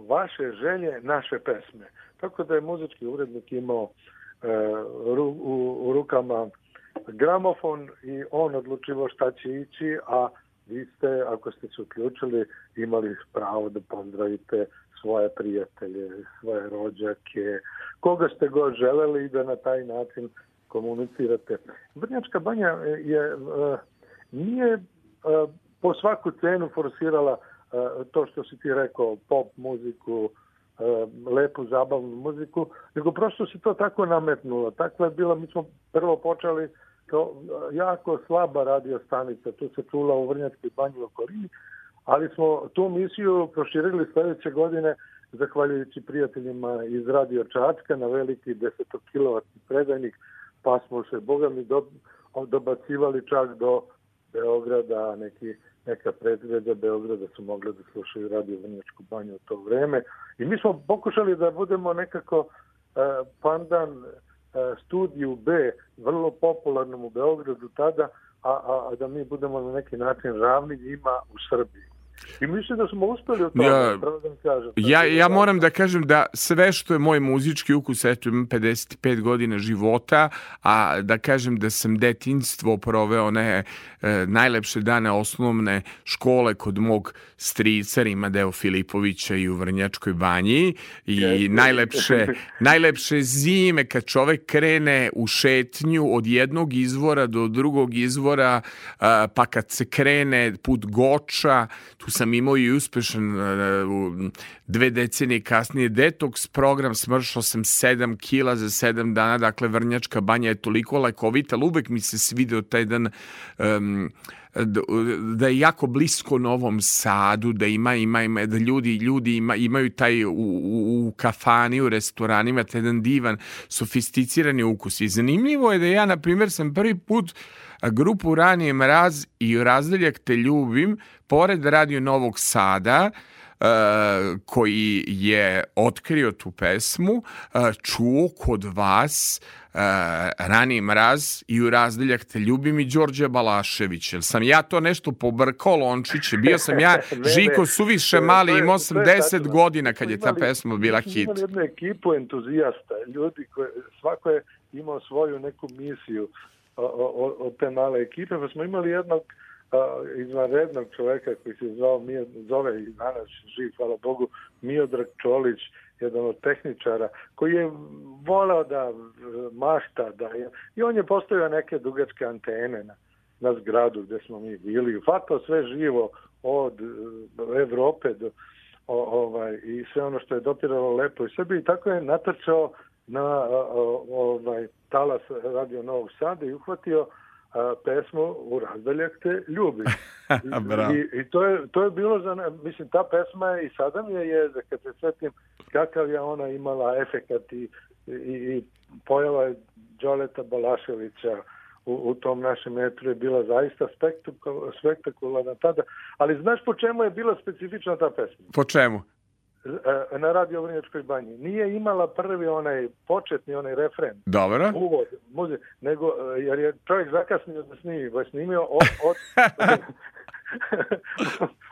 Vaše želje, naše pesme. Tako da je muzički urednik imao u, u, u rukama gramofon i on odlučivo šta će ići, a vi ste, ako ste se uključili, imali pravo da pozdravite svoje prijatelje, svoje rođake, koga ste god želeli i da na taj način komunicirate. Vrnjačka banja je, nije po svaku cenu forsirala e, to što si ti rekao, pop muziku, lepu zabavnu muziku, nego prosto se to tako nametnulo. Takva je bila, mi smo prvo počeli kao e, jako slaba radio stanica, tu se čula u Vrnjačkoj banji u okolini, ali smo tu misiju proširili sledeće godine zahvaljujući prijateljima iz Radio Čačka na veliki 10 kW predajnik, pa smo se, boga mi, do, dobacivali čak do Beograda, neki, neka predgreda Beograda su mogli da slušaju Radio Vrnjačku banju u to vreme. I mi smo pokušali da budemo nekako uh, pandan uh, studiju B, vrlo popularnom u Beogradu tada, a, a, a da mi budemo na neki način ravni njima u Srbiji. I mislim da smo uspeli u tome, Ja- pravo da vam kažem. Ja, ja moram da kažem da sve što je moj muzički ukus, eto imam 55 godina života, a da kažem da sam detinstvo proveo ne e, najlepše dane osnovne škole kod mog strica Rima Deo Filipovića i u Vrnjačkoj banji i najlepše, najlepše zime kad čovek krene u šetnju od jednog izvora do drugog izvora, a, pa kad se krene put Goča, tu sam imao i uspešan u dve decenije kasnije detoks program, smršao sam 7 kila za 7 dana, dakle Vrnjačka banja je toliko lekovita, ali uvek mi se svideo taj dan em, da- je jako blisko Novom Sadu, da ima ima ima da ljudi ljudi ima, imaju taj u, u, u kafani, u restoranima taj jedan divan sofisticirani ukus. I zanimljivo je da ja na primjer sam prvi put a, grupu Ranije mraz i razdeljak te ljubim pored Radio Novog Sada e, koji je otkrio tu pesmu, e, čuo kod vas e, Rani mraz i u razdeljak te ljubim i Đorđe Balašević. Jel sam ja to nešto pobrkao lončiće? Bio sam ja. [laughs] Žiko suviše mali, imao sam je 10 tačno. godina kad je ta pesma bila hit. Imali jednu ekipu entuzijasta, ljudi koje, svako je imao svoju neku misiju od te male ekipe, pa smo imali jednog izvanrednog čoveka koji se zvao, zove i danas živ, hvala Bogu, Miodrag Čolić, jedan od tehničara, koji je voleo da e, mašta, da je, i on je postavio neke dugačke antene na, na zgradu gde smo mi bili, fatao sve živo od e, Evrope do, o, ovaj, i sve ono što je dotiralo lepo. I sebi i tako je natrčao na ovaj, talas Radio Novog Sada i uhvatio a, pesmu u razdaljak te ljubi. [laughs] I, i, to, je, to je bilo za mislim ta pesma je i sada mi je jezda kad se svetim kakav je ona imala efekat i, i, i pojava je Đoleta Balaševića u, u tom našem metru je bila zaista spektakul- spektakularna tada, ali znaš po čemu je bila specifična ta pesma? Po čemu? E, na radio Vrnjačkoj banji. Nije imala prvi onaj početni onaj refren, Dobro. uvod, muze, nego e, jer je čovjek zakasnio da snimi, pa je snimio od, od,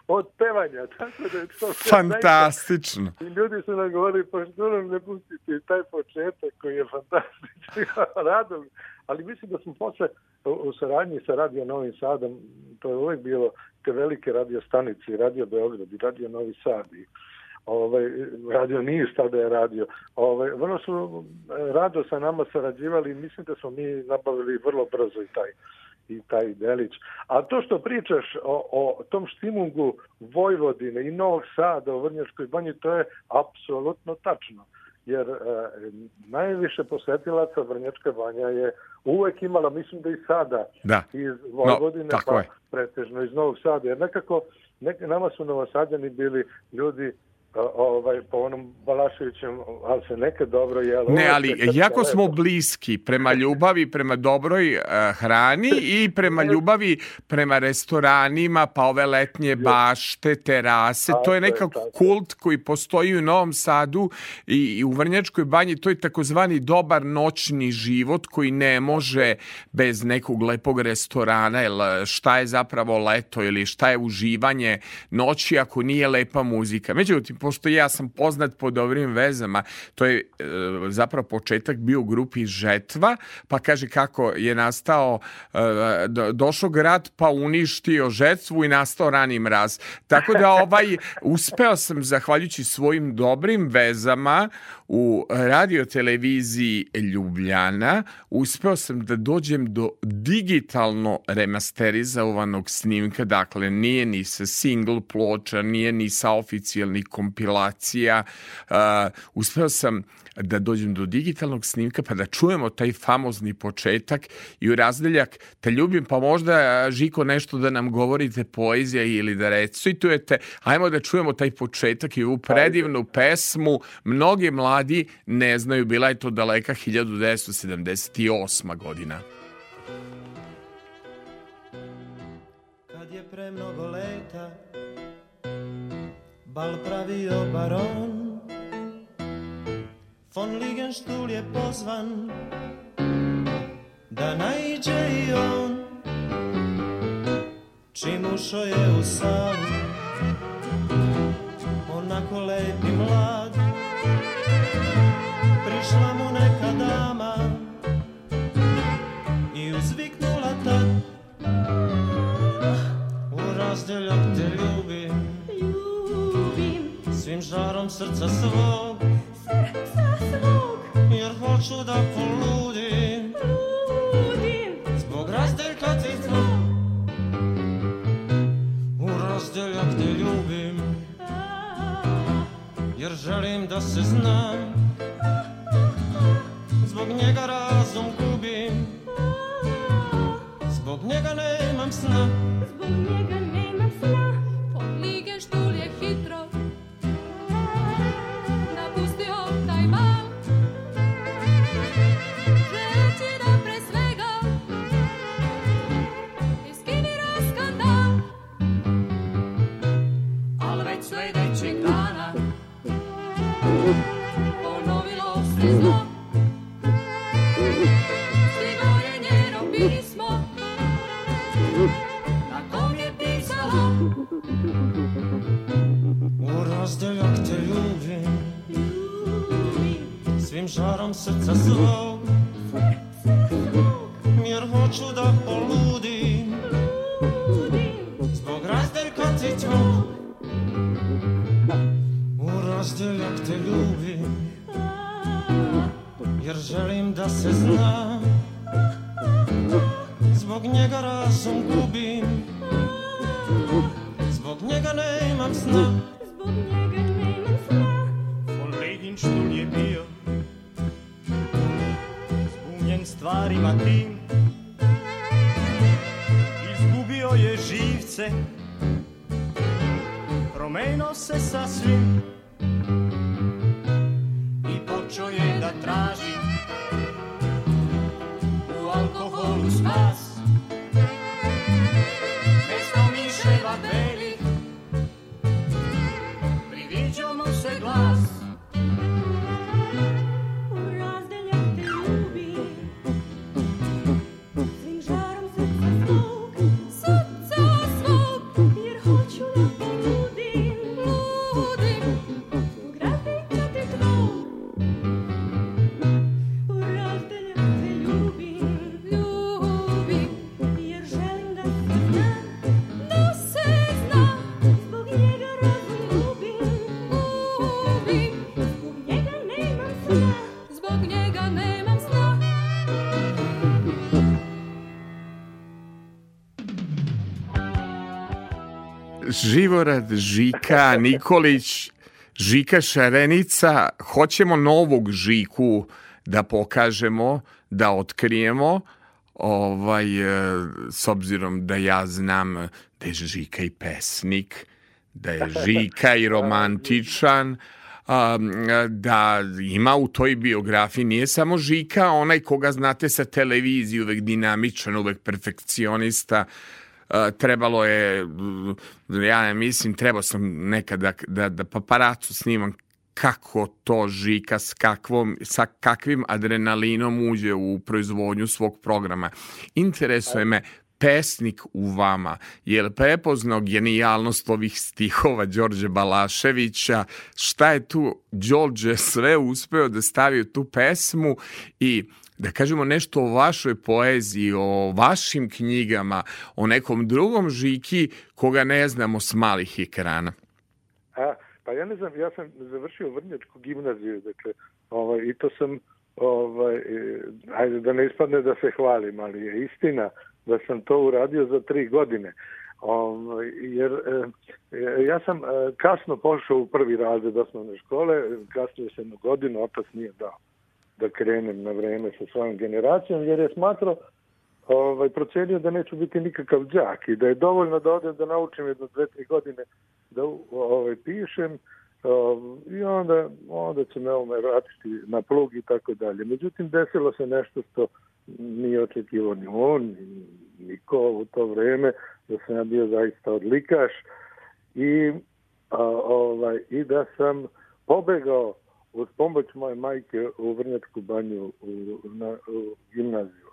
[laughs] od pevanja, tako da je to Fantastično. i ljudi su nam govorili, pa što nam ne pustite taj početak koji je fantastičan, [laughs] rado. mi. Ali mislim da smo posle u, saradnji sa Radio Novim Sadom, to je uvek bilo te velike radio stanice, Radio Beograd i Radio Novi Sad i ovaj, Radio Niš tada je radio. Ovaj, vrlo su e, rado sa nama sarađivali i mislim da smo mi nabavili vrlo brzo i taj i taj delić. A to što pričaš o, o tom štimungu Vojvodine i Novog Sada u Vrnjačkoj banji, to je apsolutno tačno. Jer e, najviše posetilaca Vrnjačka banja je uvek imala, mislim da i sada, Da. iz Vojvodine, tako pa je. pretežno iz Novog Sada. Jer nekako, nek, nama su novosadjani bili ljudi ovaj, po onom Balaševićem, ali se nekad dobro jelo. Ne, ali jako smo bliski prema ljubavi, prema dobroj eh, hrani i prema ljubavi prema restoranima, pa ove letnje bašte, terase. To je nekako kult koji postoji u Novom Sadu i, i u Vrnjačkoj banji. To je takozvani dobar noćni život koji ne može bez nekog lepog restorana. Jer šta je zapravo leto ili šta je uživanje noći ako nije lepa muzika. Međutim, pošto ja sam poznat po dobrim vezama, to je e, zapravo početak bio u grupi Žetva, pa kaže kako je nastao, e, do- došao grad pa uništio žetvu i nastao rani mraz. Tako da ovaj, uspeo sam, zahvaljujući svojim dobrim vezama u radio televiziji Ljubljana, uspeo sam da dođem do digitalno remasterizovanog snimka, dakle nije ni sa single ploča, nije ni sa oficijalnih kompilacija. Uspeo sam da dođem do digitalnog snimka pa da čujemo taj famozni početak i u razdeljak te ljubim pa možda Žiko nešto da nam govorite poezija ili da recitujete ajmo da čujemo taj početak i ovu predivnu pesmu mnogi mladi ne znaju bila je to daleka 1978. godina Kad je pre mnogo leta Bal pravio baron. Von Ligenstuhl je pozvan Da naiđe i on. Čim ušao je u salu Onako lep i mlad. Prišla mu neka dama I uzviknula tad U razdeljak te Ljubim Svim žarom srca svog. Srca svog. Jer hoću da poludim. Ludim Zbog razdeljka ti tvog U razdeljak te ljubim. Jer želim da se znam. Zbog njega razum gubim. Zbog njega nemam sna. Zbog njega nemam sna. Von Ligenstuhl je hitro Svim žarom srca svog Jer hoću da poludim Zbog razdeljka ti tvog U razdeljak te ljubim Jer želim da se zna. Zbog njega razum gubim Zbog njega nemam sna. Zbog njega nemam sna. Von Regenstuhl je bio stvarima tim. Izgubio je živce Promenio se sasvim. I počeo je da traži Živorad Žika Nikolić, Žika Šarenica, hoćemo novog Žiku da pokažemo, da otkrijemo, ovaj, e, s obzirom da ja znam da je Žika i pesnik, da je Žika i romantičan, da ima u toj biografiji nije samo Žika, onaj koga znate sa televizije, uvek dinamičan, uvek perfekcionista, trebalo je, ja mislim, trebao sam nekada da, da paparacu snimam kako to Žika s, kakvom, sa kakvim adrenalinom uđe u proizvodnju svog programa. Interesuje me pesnik u vama, je prepoznao genijalnost ovih stihova Đorđe Balaševića, šta je tu Đorđe sve uspeo da stavi u tu pesmu? I da kažemo nešto o vašoj poeziji, o vašim knjigama, o nekom drugom žiki koga ne znamo s malih ekrana. A, pa ja ne znam, ja sam završio Vrnjačku gimnaziju, dakle, ovaj, i to sam, ovaj, ajde da ne ispadne da se hvalim, ali je istina da sam to uradio za tri godine. Ovaj, jer e, ja sam e, kasno pošao u prvi razred osnovne škole, kasnije sam jednu godinu, otac nije dao da krenem na vreme sa svojom generacijom, jer je smatrao ovaj, procenio da neću biti nikakav đak i da je dovoljno da odem da naučim jedno dve, tri godine da ovaj, pišem um, i onda, onda će me ome vratiti na plug i tako dalje. Međutim, desilo se nešto što nije očekivao ni on, ni niko u to vreme, da sam ja bio zaista odlikaš i, ovaj, i da sam pobegao uz pomoć moje majke u Vrnjačku banju u, na, u gimnaziju.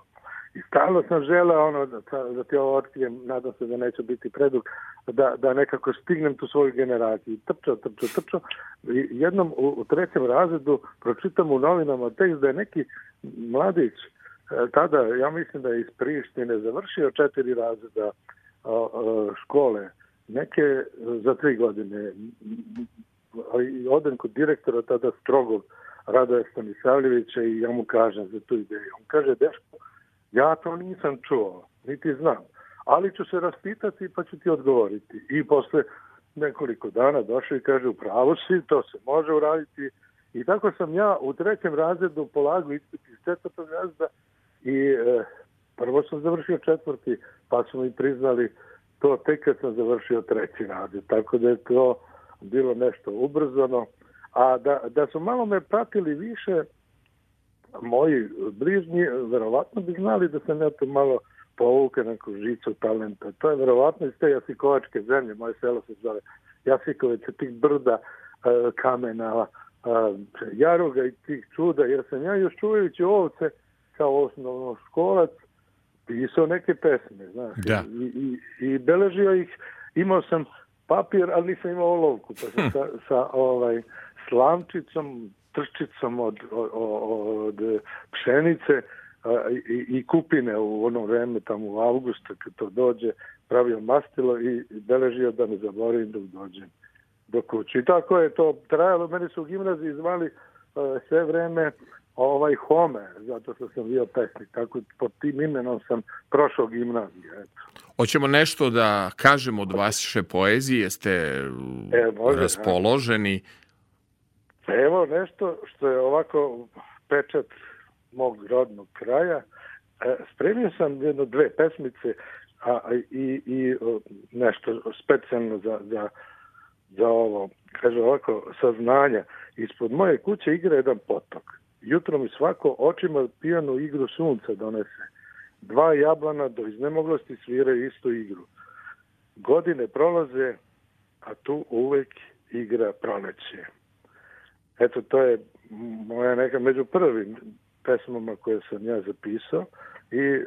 I stalno sam želeo ono, da, da ti ovo otkrijem, nadam se da neće biti predug, da, da nekako stignem tu svoju generaciju. Trčao, trčao, trčao. I jednom u, u trećem razredu pročitam u novinama tekst da je neki mladić e, tada, ja mislim da je iz Prištine završio četiri razreda škole, neke za tri godine i odem kod direktora tada strogog Radoja Stanisavljevića i ja mu kažem za tu ideju. On kaže, Deško, ja to nisam čuo, niti znam, ali ću se raspitati pa ću ti odgovoriti. I posle nekoliko dana došao i kaže, upravo si, to se može uraditi. I tako sam ja u trećem razredu polagao ispit iz četvrtog razreda i e, prvo sam završio četvrti, pa su mi priznali to tek kad sam završio treći razred. Tako da je to bilo nešto ubrzano, a da, da su malo me pratili više moji bližnji, verovatno bi znali da sam ja to malo povuke neku žicu talenta. To je verovatno iz te Jasikovačke zemlje, moje selo se zove Jasikovice, tih brda, e, kamena, e, jaroga i tih čuda, jer sam ja još čuvajući ovce kao osnovno školac pisao neke pesme, znaš, da. i, i, i beležio ih, imao sam papir, ali nisam imao olovku, pa sam sa, sa ovaj, slamčicom, trčicom od, od, od pšenice a, i, i kupine u ono vreme tamo u avgustu kad to dođe, pravio mastilo i beležio da ne zaboravim dok dođem do kuće. I tako je to trajalo. Meni su u gimnaziji zvali sve vreme ovaj Home, zato što sam bio pesnik. Tako pod tim imenom sam prošao gimnaziju. Eto. Hoćemo nešto da kažemo od vaše poezije, jeste E, može, raspoloženi. Evo nešto što je ovako pečat mog rodnog kraja. E, spremio sam jedno dve pesmice a, a, i, i o, nešto specijalno za, za, za ovo, kaže ovako, saznanja. Ispod moje kuće igra jedan potok. Jutro mi svako očima pijanu igru sunca donese. Dva jablana do iznemoglosti sviraju istu igru. Godine prolaze, a tu uvek igra proleće. Eto, to je moja neka među prvim pesmama koje sam ja zapisao i e,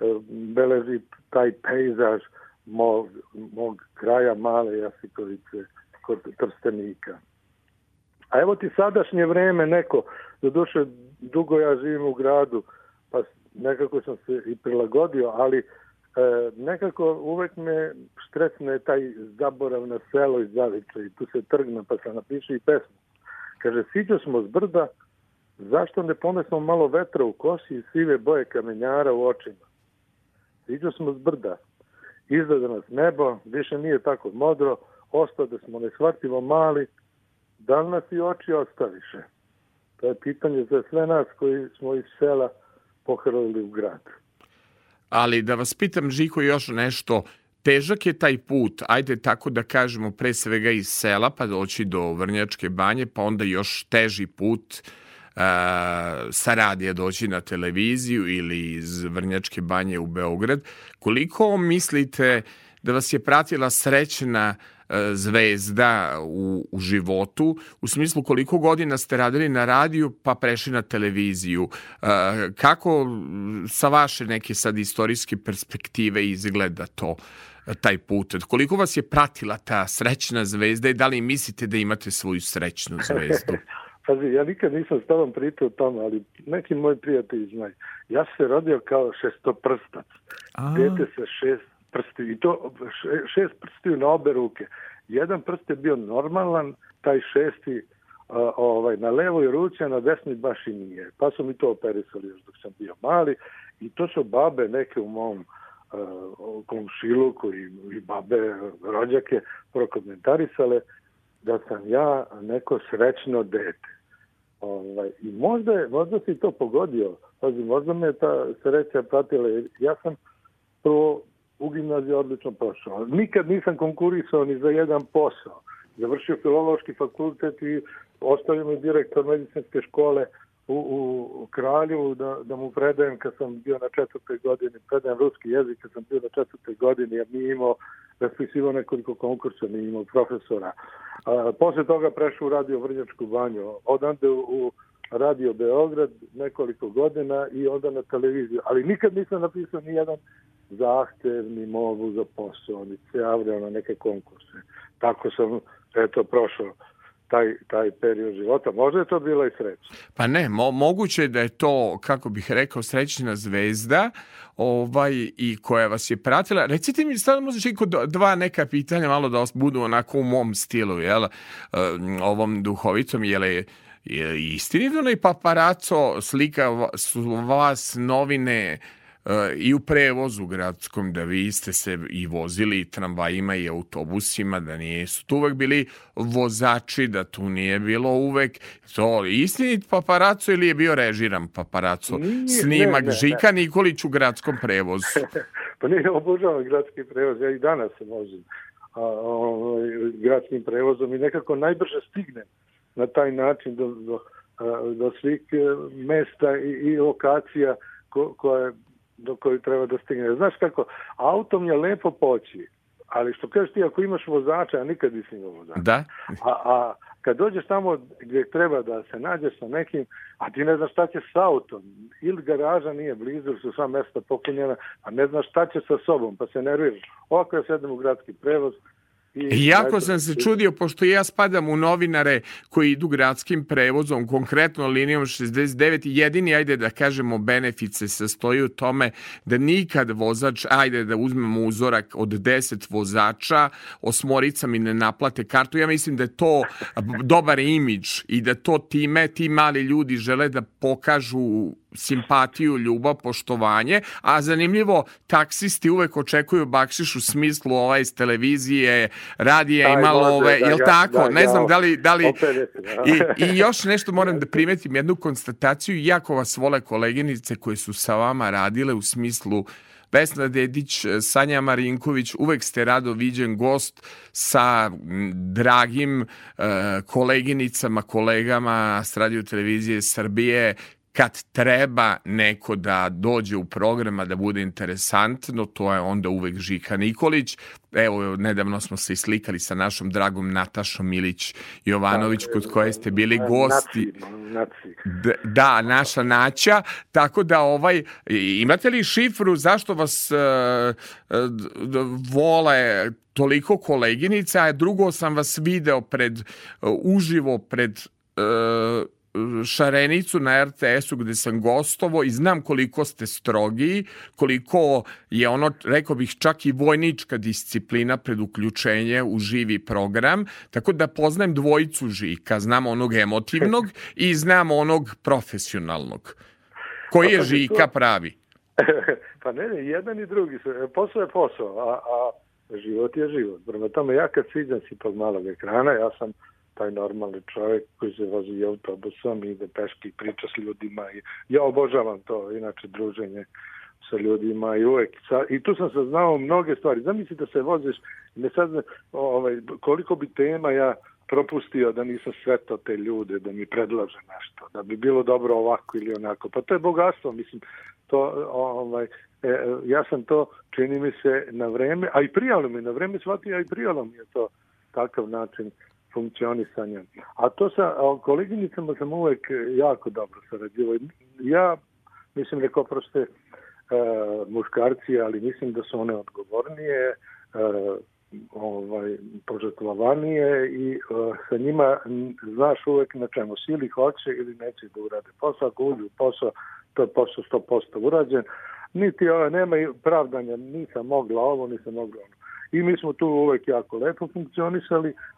e, beleži taj pejzaž mog, mog kraja male Jasikovice kod Trstenika. A evo ti sadašnje vreme neko, do duše dugo ja živim u gradu, pa nekako sam se i prilagodio, ali e, nekako uvek me štresne taj zaborav na selo i zaviče i tu se trgne pa se napiše i pesmu. Kaže, siđo smo s brda, zašto ne ponesmo malo vetra u kosi i sive boje kamenjara u očima? Siđo smo s brda, izgleda nas nebo, više nije tako modro, ostao da smo neshvatljivo mali, da li nas i oči ostaviše? To je pitanje za sve nas koji smo iz sela pohrlili u grad. Ali da vas pitam, Žiko, još nešto. Težak je taj put, ajde tako da kažemo, pre svega iz sela pa doći do Vrnjačke banje, pa onda još teži put uh, sa radija doći na televiziju ili iz Vrnjačke banje u Beograd. Koliko mislite da vas je pratila srećna e, zvezda u, u životu, u smislu koliko godina ste radili na radiju pa prešli na televiziju. E, kako sa vaše neke sad istorijske perspektive izgleda to? taj put. Koliko vas je pratila ta srećna zvezda i da li mislite da imate svoju srećnu zvezdu? [laughs] Pazi, ja nikad nisam s tobom pričao o tome, ali neki moji prijatelji znaju. Ja sam se rodio kao šestoprstac. A. Dete sa šest prstiju. I to še- šest prstiju na obe ruke. Jedan prst je bio normalan, taj šesti a, ovaj, na levoj ruci, a na desnoj baš i nije. Pa su mi to operisali još dok sam bio mali. I to su babe neke u mom uh, komšiluku i, i babe rođake prokomentarisale da sam ja neko srećno dete. Ovaj, I možda, možda si to pogodio. Pazi, možda me ta sreća pratila. Ja sam prvo u gimnaziji odlično prošao. Nikad nisam konkurisao ni za jedan posao. Završio filološki fakultet i ostavio mi direktor medicinske škole u, u Kraljevu da, da mu predajem kad sam bio na četvrtoj godini, predajem ruski jezik kad sam bio na četvrtoj godini, jer nije imao raspisivao nekoliko konkursa, nije imao profesora. A, posle toga prešao u radio Vrnjačku banju, odande u, u radio Beograd nekoliko godina i onda na televiziju. Ali nikad nisam napisao ni jedan zahtev, ni movu za posao, ni se javljao na neke konkurse. Tako sam, eto, prošao taj, taj period života. Možda je to bila i sreća. Pa ne, mo moguće je da je to, kako bih rekao, srećna zvezda ovaj, i koja vas je pratila. Recite mi, stavno možda čekao dva neka pitanja, malo da budu onako u mom stilu, jel, um, ovom duhovitom, jel je je istinito onaj paparaco slika su vas novine e, i u prevozu gradskom da vi ste se i vozili i tramvajima i autobusima da nisu tu uvek bili vozači da tu nije bilo uvek. To istinit paparaco ili je bio režiran paparaco Nije, snimak ne, ne, Žika Nikolić u gradskom prevozu. [laughs] Pa nije obožavam gradski prevoz, ja i danas se vozim a, ovaj, gradskim prevozom i nekako najbrže stignem na taj način do, do, do svih e, mesta i, i lokacija ko, koje, do koje treba da stigne. Znaš kako, autom je lepo poći, ali što kažeš ti, ako imaš vozača, a nikad nisi imao vozača, da a, a kad dođeš tamo gdje treba da se nađeš sa nekim, a ti ne znaš šta će s autom, ili garaža nije blizu, ili su sva mesta popunjena, a ne znaš šta će sa sobom, pa se nerviraš. Ovako ja sedem u gradski prevoz, I jako sam se čudio, pošto ja spadam u novinare koji idu gradskim prevozom, konkretno linijom 69, jedini, ajde da kažemo, benefit se sastoji u tome da nikad vozač, ajde da uzmemo uzorak od 10 vozača, osmorica mi ne naplate kartu. Ja mislim da je to dobar imidž i da to time ti mali ljudi žele da pokažu simpatiju, ljubav, poštovanje, a zanimljivo, taksisti uvek očekuju bakšiš u smislu ovaj iz televizije, radija i malo ove, da, jel ja, tako? da, ne ja, znam da li... Da li opet da. I, I još nešto moram da primetim, jednu konstataciju, jako vas vole koleginice koje su sa vama radile u smislu Vesna Dedić, Sanja Marinković, uvek ste rado viđen gost sa dragim e, koleginicama, kolegama s radio televizije Srbije, kad treba neko da dođe u programa da bude interesantno, to je onda uvek Žika Nikolić. Evo, nedavno smo se islikali sa našom dragom Natašom Milić Jovanović, kod koje ste bili gosti. Naci, naci. Da, naša naća, tako da ovaj, imate li šifru zašto vas d- d- vole toliko koleginica, a drugo sam vas video pred, e, uživo pred e, Šarenicu na RTS-u gde sam gostovo i znam koliko ste strogi, koliko je ono, rekao bih, čak i vojnička disciplina pred uključenje u živi program, tako da poznajem dvojicu Žika, znam onog emotivnog i znam onog profesionalnog. Koji je Pa, pazi, Žika pravi? [laughs] pa ne, ne, jedan i drugi. su- Posao je posao, a, a život je život. Prema tome, ja kad siđam si pod malog ekrana, ja sam taj normalni čovjek koji se vozi autobusom ide peški priča s ljudima. I ja obožavam to, inače, druženje sa ljudima i uvek. Sa, I tu sam saznao mnoge stvari. Zamisli da se voziš ne sad ovaj, koliko bi tema ja propustio da nisam sretao te ljude, da mi predlaže nešto, da bi bilo dobro ovako ili onako. Pa to je bogatstvo, mislim, to, ovaj, e, ja sam to, čini mi se, na vreme, a i prijalo mi, na vreme shvatio, a i prijalo mi je to takav način funkcionisanja. A to sa koleginicama sam uvek jako dobro sarađivao. Ja, mislim, neko proste e, muškarci, ali mislim da su one odgovornije, e, ovaj, požrtvovanije i uh, sa njima znaš uvek na čemu si ili hoće ili neće da urade posao, ako uđu posao, to je posao 100% urađen, niti uh, nema pravdanja, nisam mogla ovo, nisam mogla ono. I mi smo tu uvek jako lepo funkcionisali, Uh,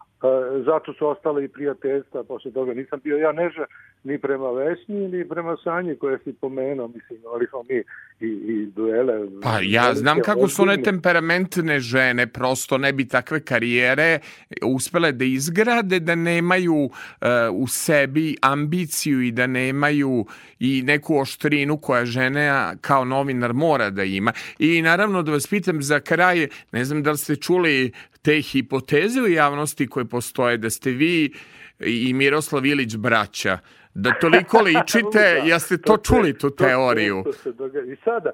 zato su ostale i prijateljstva, posle toga nisam bio ja neža ni prema Vesni, ni prema Sanji koje si pomenuo, mislim, ali smo mi i, i duele. Pa ja znam kako su one temperamentne žene, prosto ne bi takve karijere uspele da izgrade, da nemaju uh, u sebi ambiciju i da nemaju i neku oštrinu koja žena kao novinar mora da ima. I naravno da vas pitam za kraj, ne znam da li ste čuli te hipoteze u javnosti koje postoje, da ste vi i Miroslav Ilić braća, da toliko ličite, [laughs] ja ste to čuli, tu teoriju? To se događa. I sada,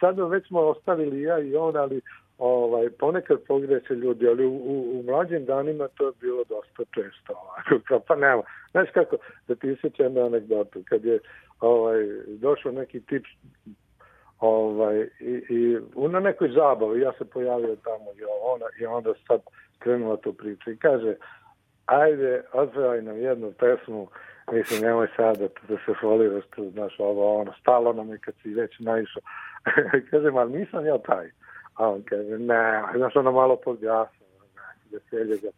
sada već smo ostavili ja i on, ali ovaj, ponekad pogreše ljudi, ali u, u, u mlađim danima to je bilo dosta često. Ovako, kao, pa nema. Znaš kako, da ti isjećam anegdotu, kad je ovaj, došao neki tip ovaj, i, i na nekoj zabavi, ja se pojavio tamo i, ona, i onda sad krenula tu priču i kaže, ajde, odpevaj nam jednu pesmu, mislim, nemoj sad da, da se foliraš tu, znaš, ovo, ono, stalo nam je kad si već naišao. [laughs] kaže, ma nisam ja taj. A on kaže, ne, znaš, ono malo podjasno, veselje ga,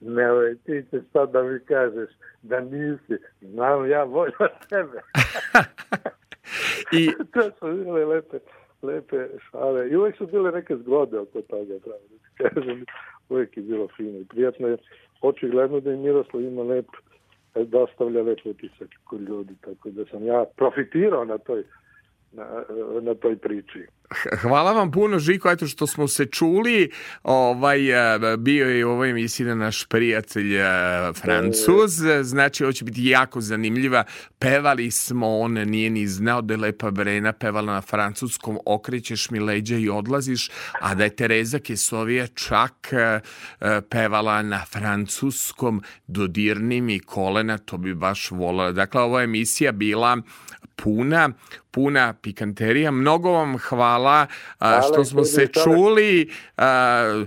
ne, ti ćeš sad da mi kažeš da nisi, znam ja od tebe. [laughs] I... [laughs] to su bile lepe, lepe šale. I uvek su bile neke zgode oko toga, pravo da ti kažem. Uvek je bilo fino i prijatno je. Očigledno da i Miroslav ima lep, dostavlja lep utisak kod ljudi, tako da sam ja profitirao na toj na, na toj priči. Hvala vam puno Žiko, eto što smo se čuli. Ovaj bio je u ovoj emisiji da naš prijatelj Francuz, znači ovo će biti jako zanimljiva. Pevali smo, on nije ni znao da je Lepa Brena pevala na francuskom Okrećeš mi leđa i odlaziš, a da je Tereza Kesovija čak pevala na francuskom Dodirni mi kolena, to bi baš volala. Dakle, ova emisija bila puna, puna pikanterija. Mnogo vam hvala, hvala što smo se čuli. A,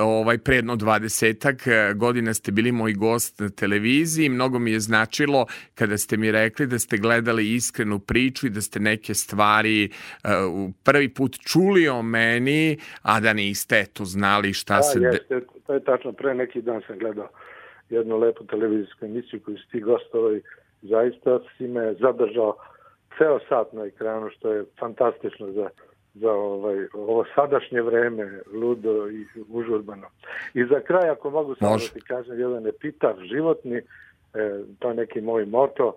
ovaj predno 20 godina ste bili moj gost na televiziji. Mnogo mi je značilo kada ste mi rekli da ste gledali iskrenu priču i da ste neke stvari prvi put čuli o meni, a da niste to znali šta da, se... Jeste, to je tačno. Pre neki dan sam gledao jednu lepu televizijsku emisiju koju si ti gostovao i zaista si me zadržao ceo sat na ekranu, što je fantastično za, za ovaj, ovo sadašnje vreme, ludo i užurbano. I za kraj, ako mogu samo da ti kažem, jedan epitaf životni, e, to je neki moj moto,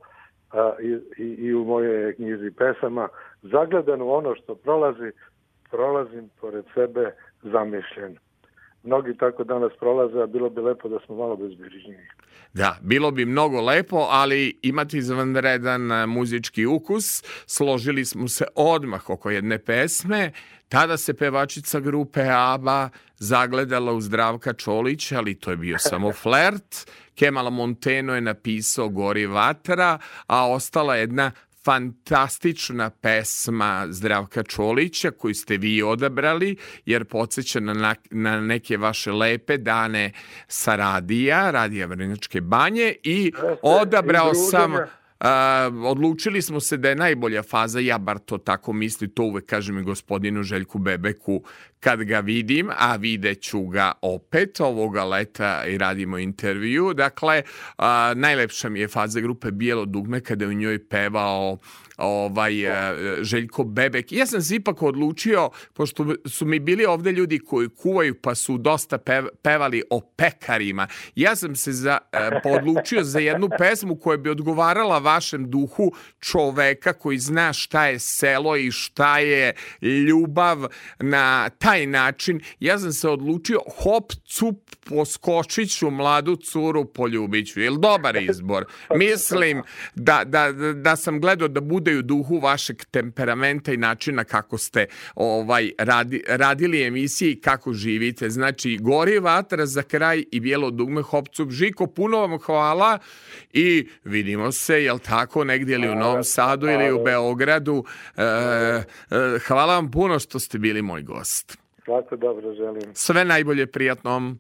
a, i, i, i u mojoj knjizi pesama, zagledan u ono što prolazi, prolazim pored sebe zamišljen. Mnogi tako danas prolaze, a bilo bi lepo da smo malo bezbrižniji. Da, bilo bi mnogo lepo, ali imati izvanredan muzički ukus. Složili smo se odmah oko jedne pesme. Tada se pevačica grupe ABBA zagledala u Zdravka Čolića, ali to je bio samo [laughs] flert. Kemal Monteno je napisao Gori vatra, a ostala jedna fantastična pesma Zdravka Čolića koju ste vi odabrali jer podsjeća na, na neke vaše lepe dane sa radija, radija Vrnjačke banje i odabrao sam odlučili smo se da je najbolja faza, ja bar to tako misli, to uvek kažem i gospodinu Željku Bebeku kad ga vidim, a videću ga opet ovoga leta i radimo intervju. Dakle, najlepša mi je faza grupe Bijelo dugme kada je u njoj pevao ovaj, e, Željko Bebek. Ja sam se ipak odlučio, pošto su mi bili ovde ljudi koji kuvaju pa su dosta pev, pevali o pekarima. Ja sam se za, e, odlučio za jednu pesmu koja bi odgovarala vašem duhu čoveka koji zna šta je selo i šta je ljubav na taj način. Ja sam se odlučio hop, cup, poskočit ću mladu curu, poljubit ću. Jel dobar izbor? [laughs] Mislim da, da, da sam gledao da bude u duhu vašeg temperamenta i načina kako ste ovaj radi, radili emisije i kako živite. Znači, gori vatra za kraj i bijelo dugme hop, cup. Žiko, puno vam hvala i vidimo se, jel tako, negdje ili u Novom Sadu ili u Beogradu. E, e, hvala vam puno što ste bili moj gost. Svako dobro želim. Sve najbolje, prijatnom.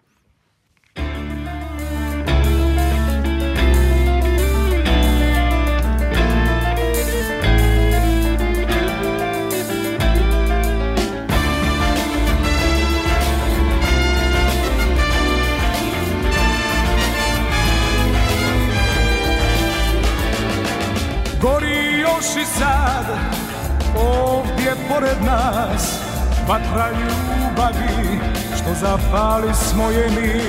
Gori još i sad ovdje pored nas Vatra ljubavi što zapali smo je mi.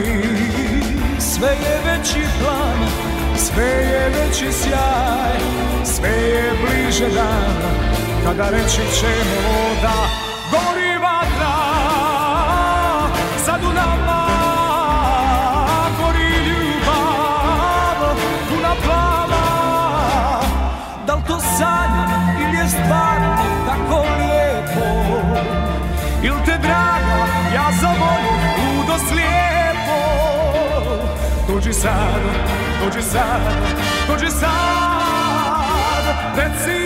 Sve je veći plan, sve je veći sjaj Sve je bliže dan kada reći ćemo da Gori vatra. Sad u Dođi sad, dođi sad, dođi sad Reci da,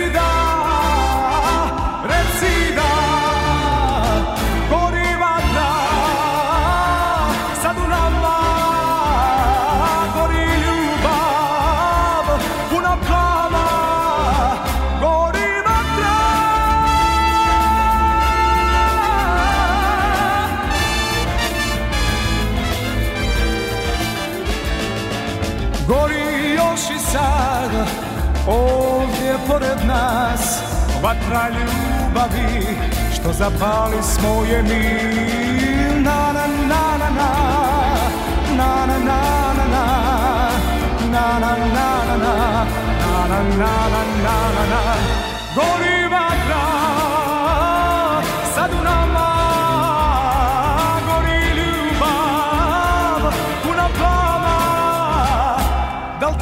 Gori još i sad ovdje pored nas Vatra ljubavi što zapali smo je mi na na na na Na na na na na Na na na na na Na na na na na na na Gori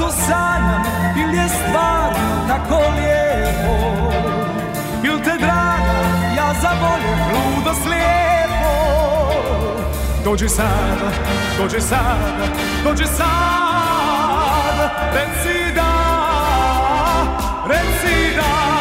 to sanjam ili je stvarno tako lijepo? Il te draga, ja zavoljem ludo slijepo? Dođi sad, dođi sad, dođi sad Reci da, reci da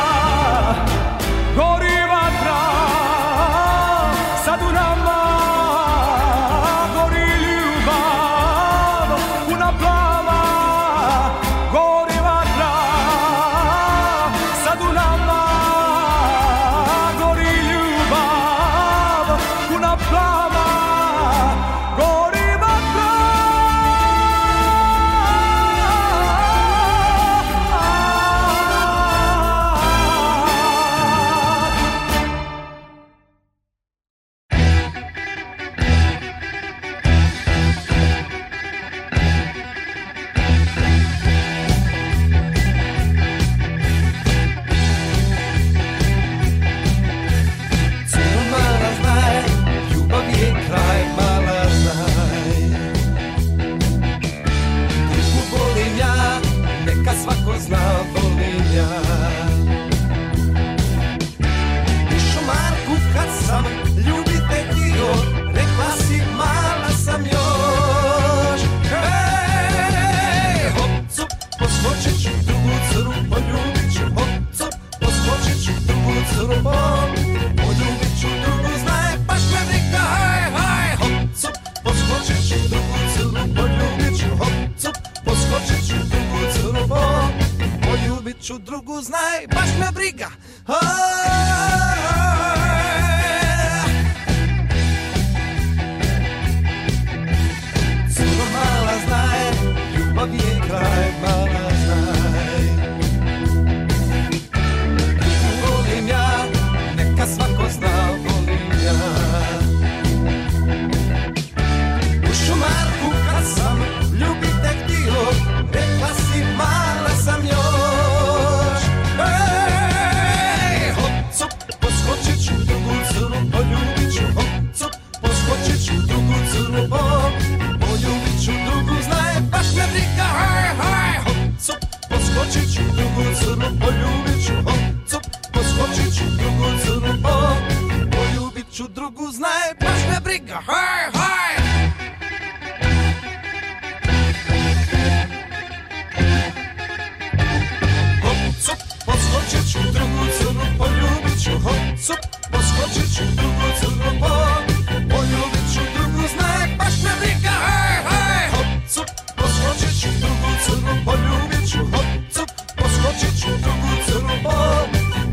ću drugu crnu, po,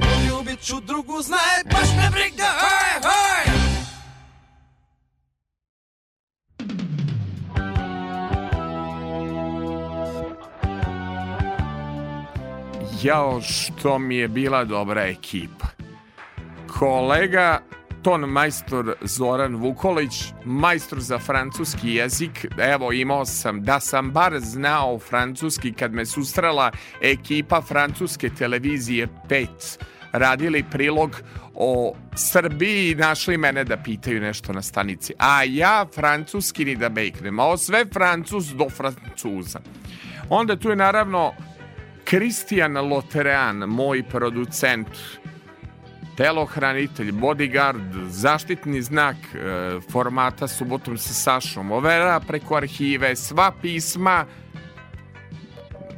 poljubit ću drugu znaje, baš me briga, haj, haj! Jao, što mi je bila dobra ekipa. Kolega ton majstor Zoran Vukolić, majstor za francuski jezik. Evo, imao sam, da sam bar znao francuski kad me sustrala ekipa francuske televizije 5 radili prilog o Srbiji i našli mene da pitaju nešto na stanici. A ja francuski ni da bejknem. A sve francuz do francuza. Onda tu je naravno Kristijan Loterean, moj producent, telohranitelj, bodyguard, zaštitni znak e, formata subotom sa Sašom, overa preko arhive, sva pisma,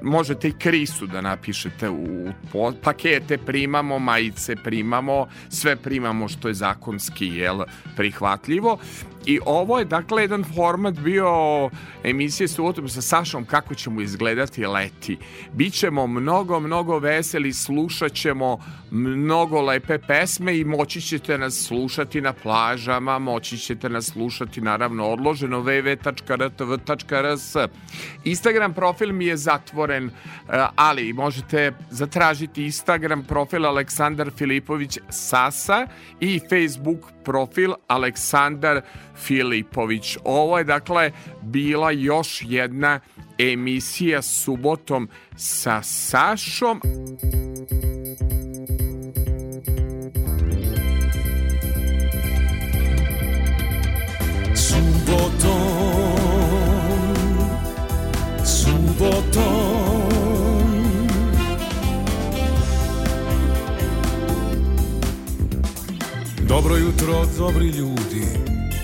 možete i krisu da napišete u po- pakete primamo, majice primamo, sve primamo što je zakonski jel, prihvatljivo. I ovo je dakle jedan format bio emisije subotom sa Sašom kako ćemo izgledati leti. Bićemo mnogo, mnogo veseli, slušat ćemo mnogo lepe pesme i moći ćete nas slušati na plažama, moći ćete nas slušati naravno odloženo www.rtv.rs Instagram profil mi je zatvoren, eh, ali možete zatražiti Instagram profil Aleksandar Filipović Sasa i Facebook profil Aleksandar Filipović. Ovo je dakle bila još jedna emisija subotom sa Sašom. Subotom, subotom Dobro jutro, dobri ljudi,